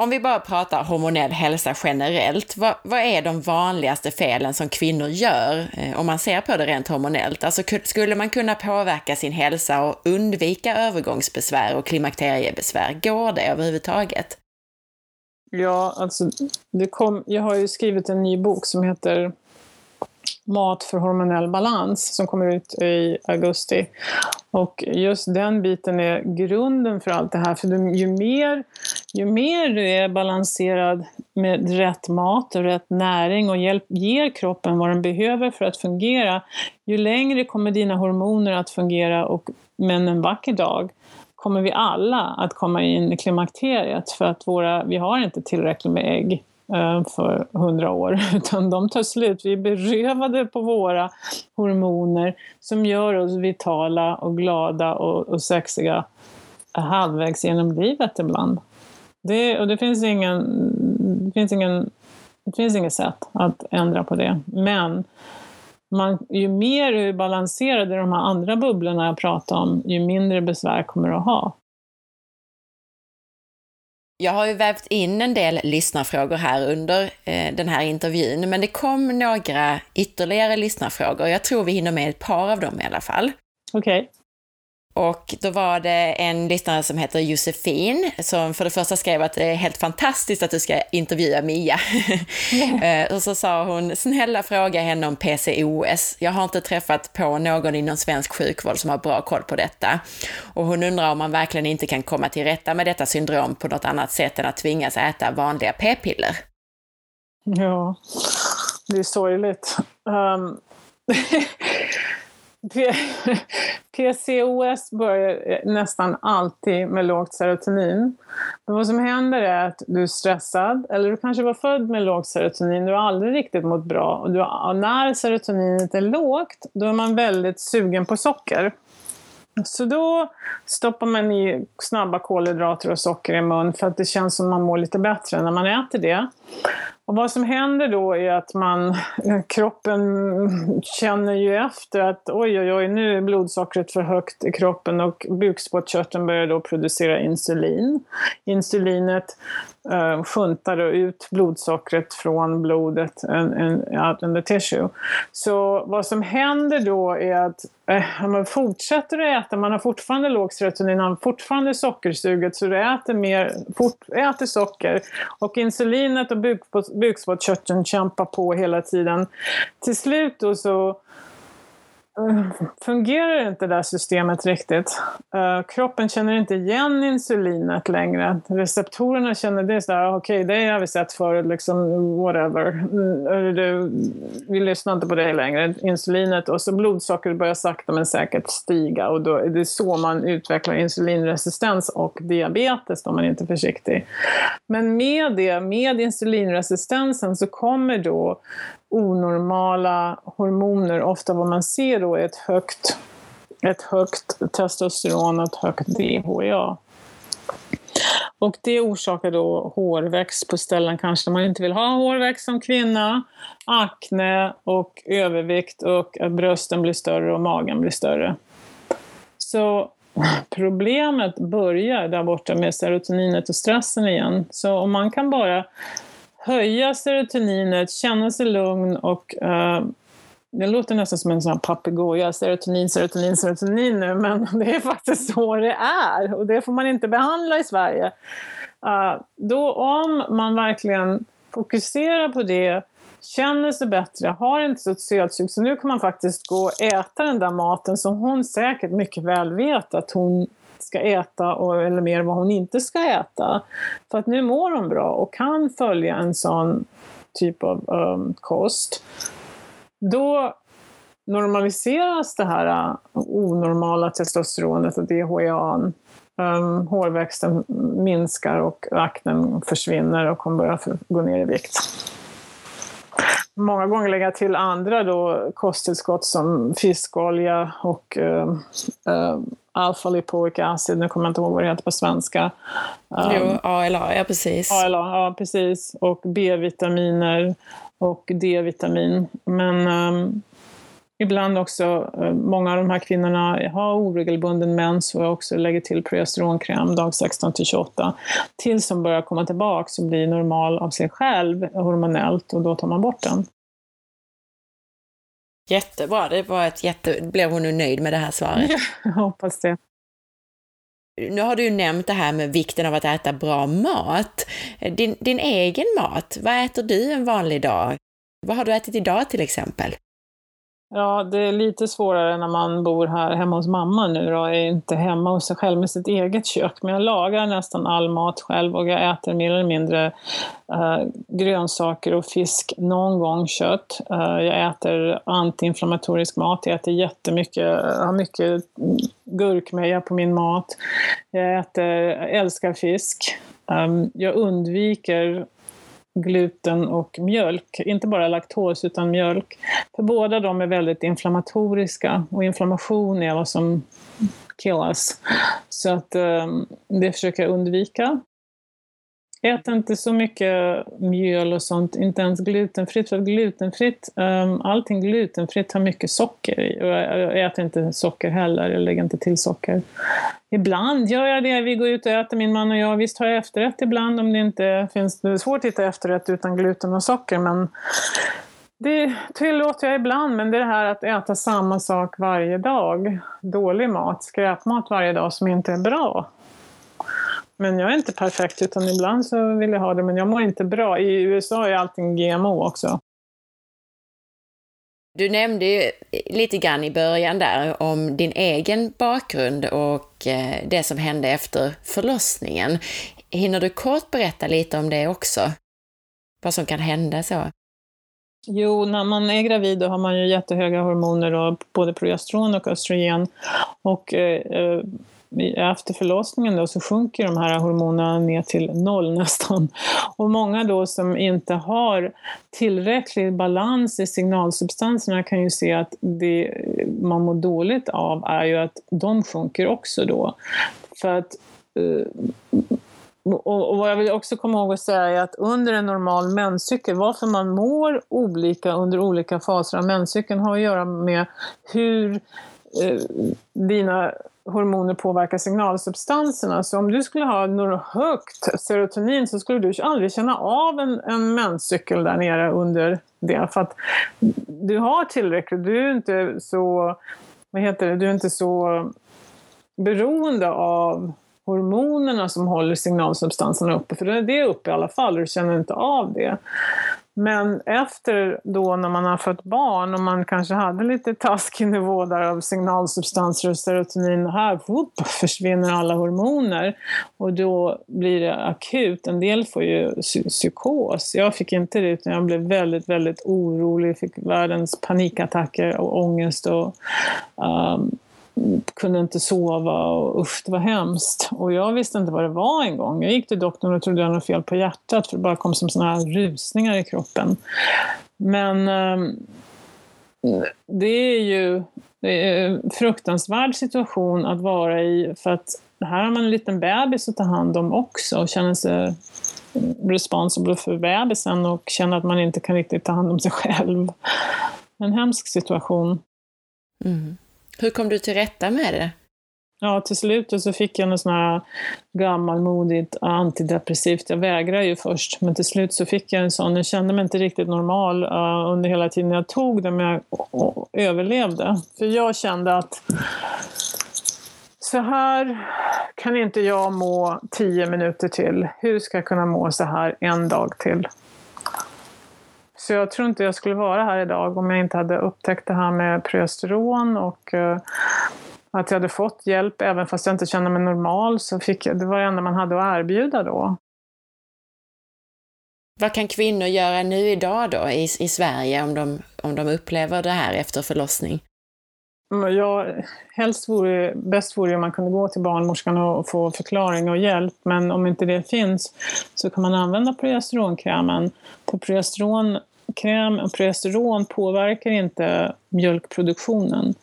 Om vi bara pratar hormonell hälsa generellt, vad, vad, är de vanligaste felen som kvinnor gör eh, om man ser på det rent hormonellt? Alltså skulle man kunna påverka sin hälsa och undvika övergångsbesvär och klimakteriebesvär? Går det överhuvudtaget? Ja, alltså det kom, jag har ju skrivit en ny bok som heter Mat för hormonell balans som kommer ut i augusti. Och just den biten är grunden för allt det här. För ju mer, ju mer du är balanserad med rätt mat och rätt näring och hjälp, ger kroppen vad den behöver för att fungera, ju längre kommer dina hormoner att fungera och men en vacker dag kommer vi alla att komma in i klimakteriet för att våra, vi har inte tillräckligt med ägg Eh, för hundra år, utan de tar slut. Vi är berövade på våra hormoner som gör oss vitala och glada och, och sexiga halvvägs genom livet ibland. Det, och det finns, ingen, det, finns ingen, det finns inget sätt att ändra på det. Men man, ju mer du är balanserad i de här andra bubblorna jag pratade om, ju mindre besvär kommer du att ha. Jag har ju vävt in en del lyssnarfrågor här under eh, den här intervjun, men det kom några ytterligare lyssnarfrågor. Jag tror vi hinner med ett par av dem i alla fall. Okej. Okay. Och då var det en lyssnare som heter Josefin som för det första skrev att det är helt fantastiskt att du ska intervjua Mia. Mm. och så sa hon, snälla fråga henne om PCOS. Jag har inte träffat på någon inom svensk sjukvård som har bra koll på detta. Och hon undrar om man verkligen inte kan komma till rätta med detta syndrom på något annat sätt än att tvingas äta vanliga p-piller. Ja, det är sorgligt. Um... PCOS börjar eh, nästan alltid med lågt serotonin. Men vad som händer är att du är stressad, eller du kanske var född med lågt serotonin, du har aldrig riktigt mått bra. Och du, när serotoninet är lågt, då är man väldigt sugen på socker. Så då stoppar man i snabba kolhydrater och socker i mun för att det känns som man mår lite bättre när man äter det. Och vad som händer då är att man, kroppen känner ju efter att oj, oj, oj, nu är blodsockret för högt i kroppen och bukspottkörteln börjar då producera insulin. Insulinet eh, sjuntar då ut blodsockret från blodet en, en, out in the tissue. Så vad som händer då är att eh, man fortsätter att äta, man har fortfarande låg serotonin, man har fortfarande sockersuget, så du äter, mer, fort, äter socker och insulinet och bukspottkörteln bukspottkörteln kämpar på hela tiden. Till slut då så Eh, fungerar inte det där systemet riktigt. Uh, kroppen känner inte igen insulinet längre. Receptorerna känner det sådär, ah, okej okay, det har vi sett förut, liksom whatever. Mm, du, vi lyssnar inte på det längre, insulinet. Och så blodsockret börjar sakta men säkert stiga och då är det så man utvecklar insulinresistens och diabetes om man inte är försiktig. Men med det, med insulinresistensen så kommer då onormala hormoner. Ofta vad man ser då är ett högt, ett högt testosteron och ett högt DHEA. Och det orsakar då hårväxt på ställen kanske där man inte vill ha hårväxt som kvinna, akne och övervikt och att brösten blir större och magen blir större. Så problemet börjar där borta med serotoninet och stressen igen. Så om man kan bara höja serotoninet, känna sig lugn och uh, det låter nästan som en sån papegoja, serotonin, serotonin, serotonin nu, men det är faktiskt så det är och det får man inte behandla i Sverige. Uh, då om man verkligen fokuserar på det, känner sig bättre, har inte så sötsug, så nu kan man faktiskt gå och äta den där maten som hon säkert mycket väl vet att hon ska äta och, eller mer vad hon inte ska äta. För att nu mår hon bra och kan följa en sån typ av um, kost. Då normaliseras det här uh, onormala testosteronet och DHEA Um, hårväxten minskar och aknen försvinner och hon börjar gå ner i vikt. Många gånger lägga till andra då kosttillskott som fiskolja och uh, uh, alfa-lipoic acid, nu kommer jag inte ihåg vad det heter på svenska. Um, jo, ALA, ja precis. ALA, ja precis. Och B-vitaminer och D-vitamin. Men um, ibland också, uh, många av de här kvinnorna har oregelbunden mens och också lägger till progesteronkräm dag 16 till 28. Tills de börjar komma tillbaka och blir normal av sig själv hormonellt och då tar man bort den. Jättebra, det var ett jätte... Blev hon nu nöjd med det här svaret? Ja, jag hoppas det. Nu har du ju nämnt det här med vikten av att äta bra mat. Din, din egen mat, vad äter du en vanlig dag? Vad har du ätit idag till exempel? Ja, det är lite svårare när man bor här hemma hos mamma nu då. Jag är inte hemma hos sig själv med sitt eget kök. Men jag lagar nästan all mat själv och jag äter mer eller mindre äh, grönsaker och fisk, någon gång kött. Äh, jag äter antiinflammatorisk mat. Jag äter jättemycket, jag har mycket gurkmeja på min mat. Jag äter, älskar fisk. Äh, jag undviker gluten och mjölk. Inte bara laktos utan mjölk. För båda de är väldigt inflammatoriska och inflammation är vad som killas. Så att um, det försöker jag undvika. Ät inte så mycket mjöl och sånt, inte ens glutenfritt. För glutenfritt, um, allting glutenfritt har mycket socker i. Och jag äter inte socker heller, jag lägger inte till socker. Ibland gör jag det, vi går ut och äter min man och jag. Visst har jag efterrätt ibland om det inte finns, det är svårt att hitta efterrätt utan gluten och socker men det tillåter jag ibland, men det är det här att äta samma sak varje dag. Dålig mat, skräpmat varje dag som inte är bra. Men jag är inte perfekt, utan ibland så vill jag ha det, men jag mår inte bra. I USA är allting GMO också. Du nämnde ju lite grann i början där om din egen bakgrund och eh, det som hände efter förlossningen. Hinner du kort berätta lite om det också? Vad som kan hända så? Jo, när man är gravid då har man ju jättehöga hormoner, då, både progesteron och östrogen. Och eh, eh efter förlossningen då så sjunker de här hormonerna ner till noll nästan. Och många då som inte har tillräcklig balans i signalsubstanserna kan ju se att det man mår dåligt av är ju att de sjunker också då. För att eh, och, vad jag vill också komma ihåg att säga är att under en normal menscykel, varför man mår olika under olika faser av menscykeln har att göra med hur eh, dina hormoner påverkar signalsubstanserna. Så om du skulle ha något högt serotonin så skulle du aldrig känna av en, en menscykel där nere under det. För att du har tillräckligt, du är inte så, vad heter det, du är inte så beroende av hormonerna som håller signalsubstanserna uppe, för det är uppe i alla fall och du känner inte av det. Men efter då när man har fött barn och man kanske hade lite taskig nivå där av signalsubstanser och serotonin, och här whoop, försvinner alla hormoner och då blir det akut. En del får ju psykos. Jag fick inte det utan jag blev väldigt, väldigt orolig, fick världens panikattacker och ångest och um, kunde inte sova och usch, det var hemskt. Och jag visste inte vad det var en gång. Jag gick till doktorn och trodde jag hade något fel på hjärtat för det bara kom som såna här rusningar i kroppen. Men eh, det är ju en fruktansvärd situation att vara i för att här har man en liten bebis att ta hand om också och känner sig responsible för bebisen och känner att man inte kan riktigt ta hand om sig själv. En hemsk situation. Mm. Hur kom du till rätta med det? Ja, till slut så fick jag något sån här gammalmodigt antidepressivt. Jag vägrade ju först, men till slut så fick jag en sån. Jag kände mig inte riktigt normal uh, under hela tiden jag tog det, men jag och, överlevde. För jag kände att så här kan inte jag må tio minuter till. Hur ska jag kunna må så här en dag till? Så jag tror inte jag skulle vara här idag om jag inte hade upptäckt det här med progesteron och uh, att jag hade fått hjälp även fast jag inte kände mig normal. Så fick jag, det var det enda man hade att erbjuda då. Vad kan kvinnor göra nu idag då i, i Sverige om de, om de upplever det här efter förlossning? Ja, helst vore, bäst vore om man kunde gå till barnmorskan och få förklaring och hjälp, men om inte det finns så kan man använda progesteronkrämen. För Kräm och progesteron påverkar inte mjölkproduktionen.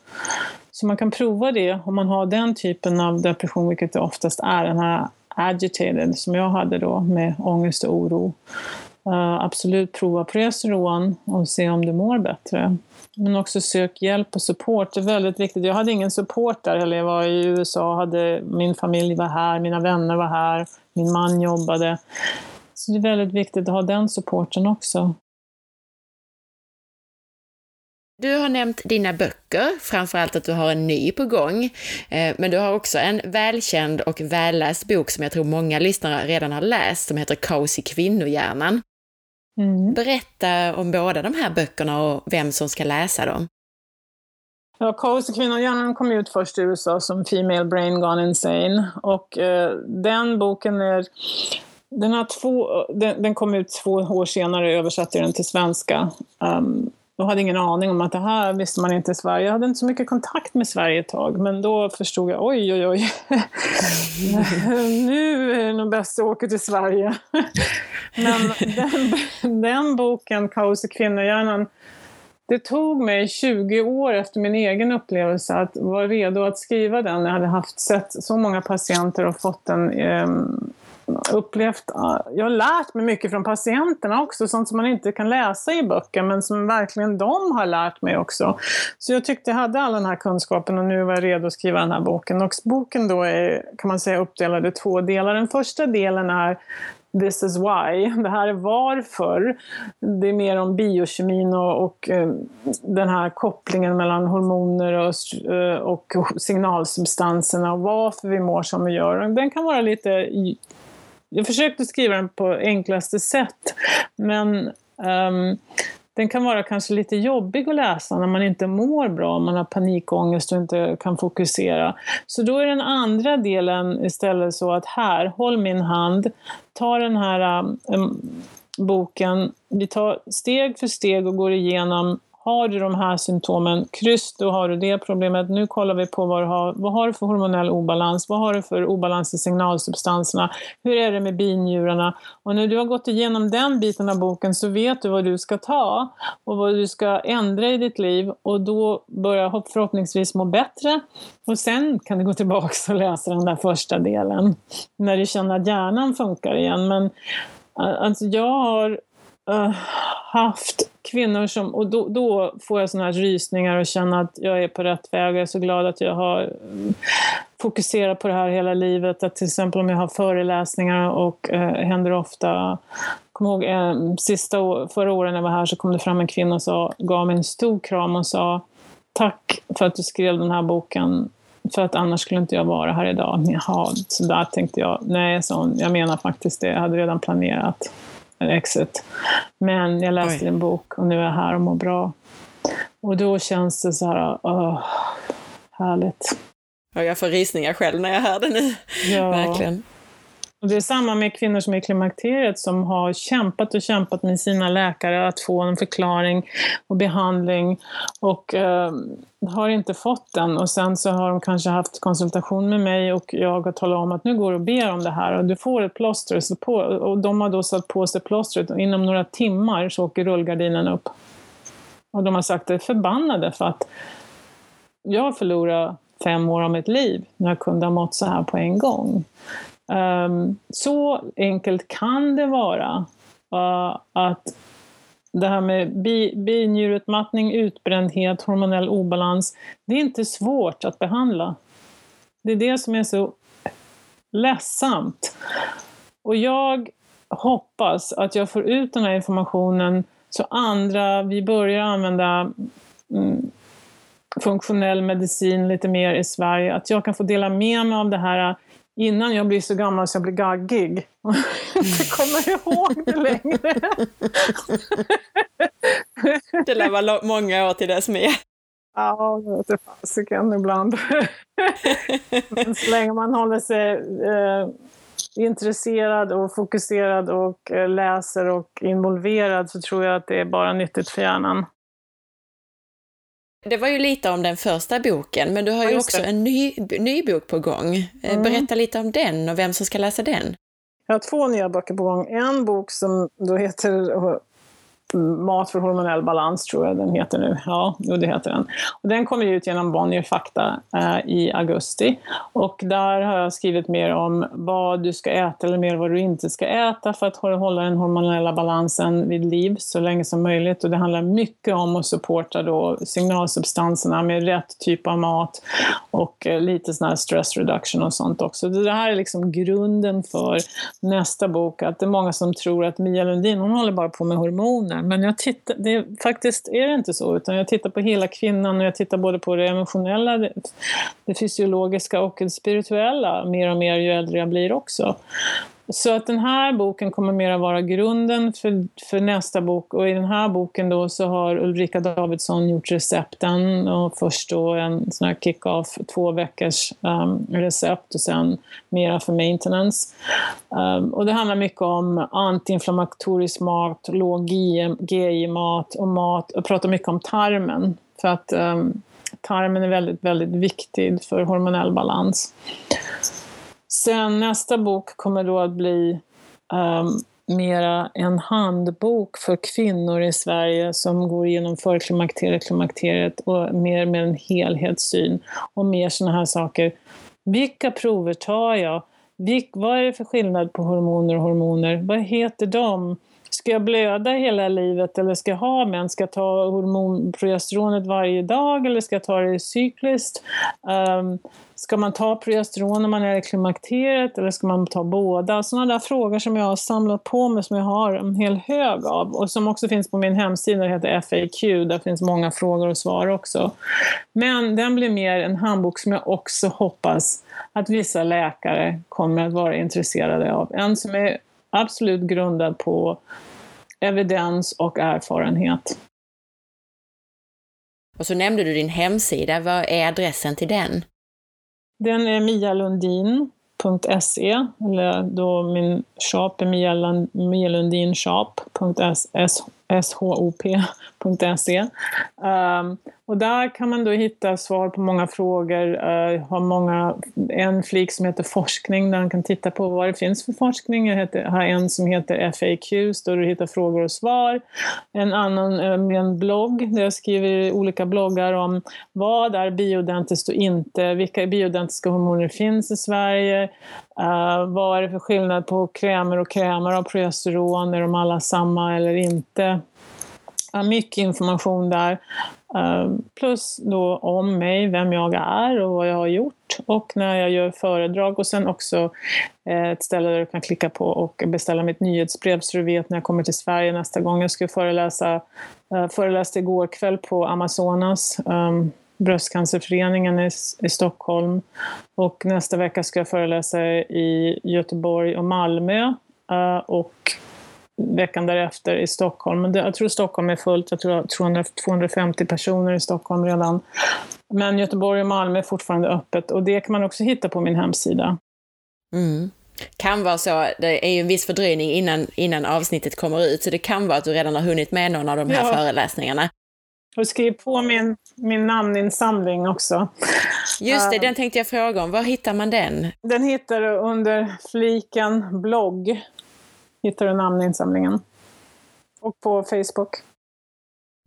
Så man kan prova det om man har den typen av depression, vilket det oftast är, den här agitated som jag hade då med ångest och oro. Uh, absolut prova progesteron och se om du mår bättre. Men också sök hjälp och support, det är väldigt viktigt. Jag hade ingen support där heller. Jag var i USA, hade, min familj var här, mina vänner var här, min man jobbade. Så det är väldigt viktigt att ha den supporten också. Du har nämnt dina böcker, framförallt att du har en ny på gång. Eh, men du har också en välkänd och välläst bok som jag tror många lyssnare redan har läst, som heter Kaos i kvinnohjärnan. Mm. Berätta om båda de här böckerna och vem som ska läsa dem. Ja, Kaos i kvinnohjärnan kom ut först i USA som Female Brain Gone Insane. Och eh, den boken är den, har två, den, den, kom ut två år senare, översatte den till svenska. Um, jag hade ingen aning om att det här visste man inte i Sverige. Jag hade inte så mycket kontakt med Sverige ett tag, men då förstod jag, oj, oj, oj. nu är det nog bäst att åka till Sverige. men den, den boken, Kaos i kvinnohjärnan, det tog mig 20 år efter min egen upplevelse att vara redo att skriva den. Jag hade haft sett så många patienter och fått en eh, upplevt, jag har lärt mig mycket från patienterna också, sånt som man inte kan läsa i böcker, men som verkligen de har lärt mig också. Så jag tyckte jag hade all den här kunskapen och nu var jag redo att skriva den här boken. Och boken då är, kan man säga, uppdelad i två delar. Den första delen är This is why. Det här är varför. Det är mer om biokemin och, och eh, den här kopplingen mellan hormoner och, eh, och signalsubstanserna och varför vi mår som vi gör. Den kan vara lite jag försökte skriva den på enklaste sätt, men um, den kan vara kanske lite jobbig att läsa när man inte mår bra, man har panikångest och inte kan fokusera. Så då är den andra delen istället så att här, håll min hand, ta den här um, boken, vi tar steg för steg och går igenom har du de här symptomen, kryss, då har du det problemet. Nu kollar vi på vad du har. Vad har du för hormonell obalans? Vad har du för obalans i signalsubstanserna? Hur är det med binjurarna? Och när du har gått igenom den biten av boken så vet du vad du ska ta och vad du ska ändra i ditt liv och då börjar förhoppningsvis må bättre. Och sen kan du gå tillbaka och läsa den där första delen när du känner att hjärnan funkar igen. Men eh, alltså jag har uh, haft kvinnor som, och då, då får jag såna här rysningar och känner att jag är på rätt väg. Jag är så glad att jag har mm, fokuserat på det här hela livet. Att till exempel om jag har föreläsningar och eh, händer ofta kom ihåg eh, sista år, förra året när jag var här så kom det fram en kvinna och sa, gav mig en stor kram och sa Tack för att du skrev den här boken för att annars skulle inte jag vara här idag. Jaha, så där tänkte jag. Nej, så jag menar faktiskt det. Jag hade redan planerat exit. Men jag läste Oj. en bok och nu är jag här och mår bra. Och då känns det så här, åh, härligt. Ja, jag får risningar själv när jag hör det nu. Ja. Verkligen. Och det är samma med kvinnor som är i klimakteriet som har kämpat och kämpat med sina läkare att få en förklaring och behandling och eh, har inte fått den. Och sen så har de kanske haft konsultation med mig och jag har talat om att nu går du och ber om det här och du får ett plåster. Så på, och de har då satt på sig plåstret och inom några timmar så åker rullgardinen upp. Och de har sagt att de är förbannade för att jag förlorar fem år av mitt liv när jag kunde ha mått så här på en gång. Um, så enkelt kan det vara uh, att det här med bi, binjurutmattning, utbrändhet, hormonell obalans, det är inte svårt att behandla. Det är det som är så ledsamt. Och jag hoppas att jag får ut den här informationen så andra, vi börjar använda mm, funktionell medicin lite mer i Sverige, att jag kan få dela med mig av det här innan jag blir så gammal så jag blir gaggig. Jag kommer ihåg det längre. det lär vara många år till dess med. Ja, det vete fasiken ibland. Men så länge man håller sig eh, intresserad och fokuserad och eh, läser och involverad så tror jag att det är bara nyttigt för hjärnan. Det var ju lite om den första boken, men du har ju också det. en ny, ny bok på gång. Eh, mm. Berätta lite om den och vem som ska läsa den. Jag har två nya böcker på gång. En bok som då heter Mat för hormonell balans tror jag den heter nu. Ja, jo, det heter den. Och den kommer ut genom Bonnier Fakta eh, i augusti. Och där har jag skrivit mer om vad du ska äta eller mer vad du inte ska äta för att hålla den hormonella balansen vid liv så länge som möjligt. Och det handlar mycket om att supporta då signalsubstanserna med rätt typ av mat och eh, lite sån här stress reduction och sånt också. Det här är liksom grunden för nästa bok. Att det är många som tror att Mia Lundin, hon håller bara på med hormoner men jag tittar, det, faktiskt är det inte så, utan jag tittar på hela kvinnan och jag tittar både på det emotionella, det, det fysiologiska och det spirituella mer och mer ju äldre jag blir också. Så att den här boken kommer mer att vara grunden för, för nästa bok och i den här boken då så har Ulrika Davidsson gjort recepten och först då en sån här kick-off, två veckors um, recept och sen mera för maintenance. Um, och det handlar mycket om antiinflammatorisk mat, låg GI-mat och mat och pratar mycket om tarmen för att um, tarmen är väldigt, väldigt viktig för hormonell balans. Sen nästa bok kommer då att bli um, mera en handbok för kvinnor i Sverige som går igenom förklimakteriet, klimakteriet och mer med en helhetssyn och mer sådana här saker. Vilka prover tar jag? Vilk, vad är det för skillnad på hormoner och hormoner? Vad heter de? Ska jag blöda hela livet eller ska jag ha män? Ska jag ta hormonprogesteronet varje dag eller ska jag ta det cykliskt? Um, Ska man ta progesteron när man är i klimakteriet eller ska man ta båda? Sådana där frågor som jag har samlat på mig, som jag har en hel hög av och som också finns på min hemsida, det heter FAQ, där finns många frågor och svar också. Men den blir mer en handbok som jag också hoppas att vissa läkare kommer att vara intresserade av. En som är absolut grundad på evidens och erfarenhet. Och så nämnde du din hemsida, vad är adressen till den? Den är mialundin.se, eller då min shop är mialundinshop.shop.se. Um, och där kan man då hitta svar på många frågor, uh, har många, en flik som heter forskning där man kan titta på vad det finns för forskning. Jag heter, har en som heter FAQs där du hittar frågor och svar. En annan uh, en blogg där jag skriver olika bloggar om vad är biodentiskt och inte, vilka biodentiska hormoner finns i Sverige, uh, vad är det för skillnad på krämer och krämer av progesteron, är de alla samma eller inte? Mycket information där. Eh, plus då om mig, vem jag är och vad jag har gjort och när jag gör föredrag och sen också eh, ett ställe där du kan klicka på och beställa mitt nyhetsbrev så du vet när jag kommer till Sverige nästa gång. Jag skulle föreläsa, eh, föreläste igår kväll på Amazonas, ehm, Bröstcancerföreningen i, i Stockholm och nästa vecka ska jag föreläsa i Göteborg och Malmö uh, och veckan därefter i Stockholm. jag tror Stockholm är fullt, jag tror 200, 250 personer i Stockholm redan. Men Göteborg och Malmö är fortfarande öppet och det kan man också hitta på min hemsida. Mm. Kan vara så, det är ju en viss fördröjning innan, innan avsnittet kommer ut, så det kan vara att du redan har hunnit med någon av de här ja. föreläsningarna. Och skriv på min, min namninsamling också. Just det, uh, den tänkte jag fråga om. Var hittar man den? Den hittar du under fliken blogg hittar du namninsamlingen. Och på Facebook.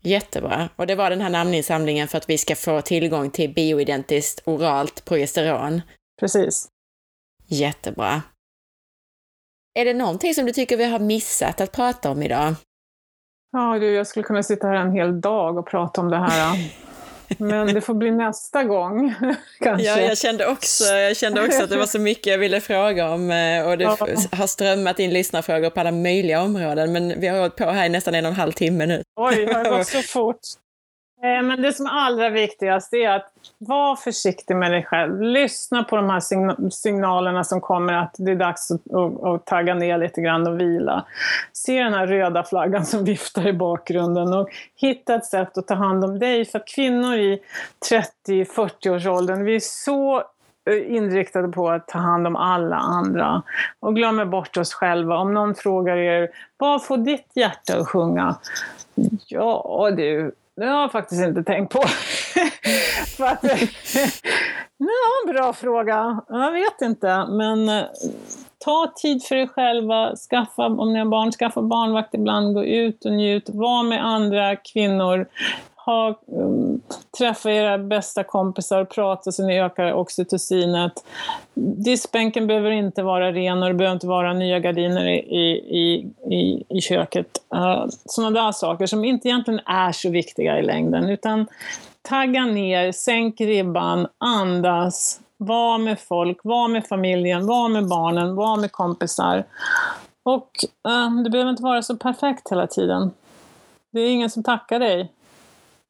Jättebra. Och det var den här namninsamlingen för att vi ska få tillgång till bioidentiskt oralt progesteron. Precis. Jättebra. Är det någonting som du tycker vi har missat att prata om idag? Ja du, jag skulle kunna sitta här en hel dag och prata om det här. Men det får bli nästa gång, kanske. Ja, jag kände, också, jag kände också att det var så mycket jag ville fråga om eh, och det ja. har strömmat in lyssnarfrågor på alla möjliga områden, men vi har hållit på här i nästan en och en halv timme nu. Oj, det har gått så fort. Eh, men det som är allra viktigast är att vara försiktig med dig själv. Lyssna på de här signalerna som kommer att det är dags att, tagga ner lite grann och vila. Se den här röda flaggan som viftar i bakgrunden och hitta ett sätt att ta hand om dig. För att kvinnor i 30-40-årsåldern, vi är så eh, inriktade på att ta hand om alla andra och glömmer bort oss själva. Om någon frågar er, vad får ditt hjärta att sjunga? Ja du, det har jag faktiskt inte tänkt på. För att, ja, bra fråga. Jag vet inte, men eh, ta tid för er själva. Skaffa, om ni har barn, skaffa barnvakt ibland. Gå ut och njut. Var med andra kvinnor. Ha, um, träffa era bästa kompisar och prata så ni ökar oxytocinet. Diskbänken behöver inte vara ren och det behöver inte vara nya gardiner i, i, i, i köket. Uh, sådana där saker som inte egentligen är så viktiga i längden. Utan tagga ner, sänk ribban, andas, var med folk, var med familjen, var med barnen, var med kompisar. Och uh, det behöver inte vara så perfekt hela tiden. Det är ingen som tackar dig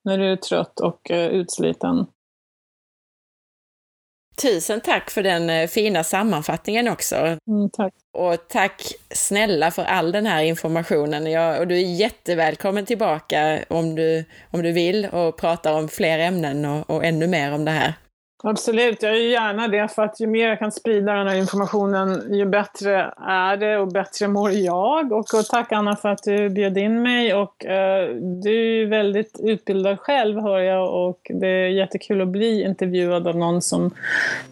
när du är trött och uh, utsliten. Tusen tack för den eh, fina sammanfattningen också. Mm, tack. Och tack snälla för all den här informationen. Jag, och du är jättevälkommen tillbaka om du, om du vill och prata om fler ämnen och, och ännu mer om det här. Absolut, jag gör gärna det för att ju mer jag kan sprida den här informationen ju bättre är det och bättre mår jag. Och, och tack Anna för att du bjöd in mig och eh, du är väldigt utbildad själv hör jag och det är jättekul att bli intervjuad av någon som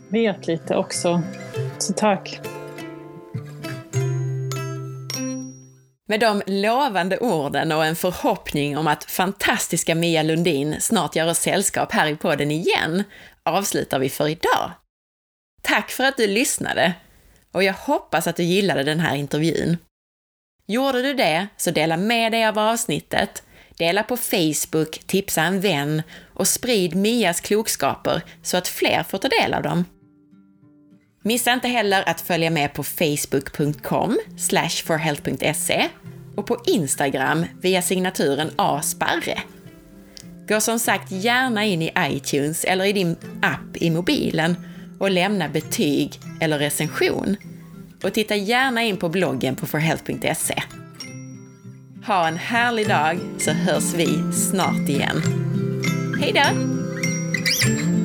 vet lite också. Så tack! Med de lovande orden och en förhoppning om att fantastiska Mia Lundin snart gör oss sällskap här i podden igen avslutar vi för idag. Tack för att du lyssnade och jag hoppas att du gillade den här intervjun. Gjorde du det, så dela med dig av avsnittet, dela på Facebook, tipsa en vän och sprid Mias klokskaper så att fler får ta del av dem. Missa inte heller att följa med på facebook.com forhealth.se och på Instagram via signaturen asparre. Gå som sagt gärna in i iTunes eller i din app i mobilen och lämna betyg eller recension. Och titta gärna in på bloggen på forhealth.se. Ha en härlig dag så hörs vi snart igen. Hej då!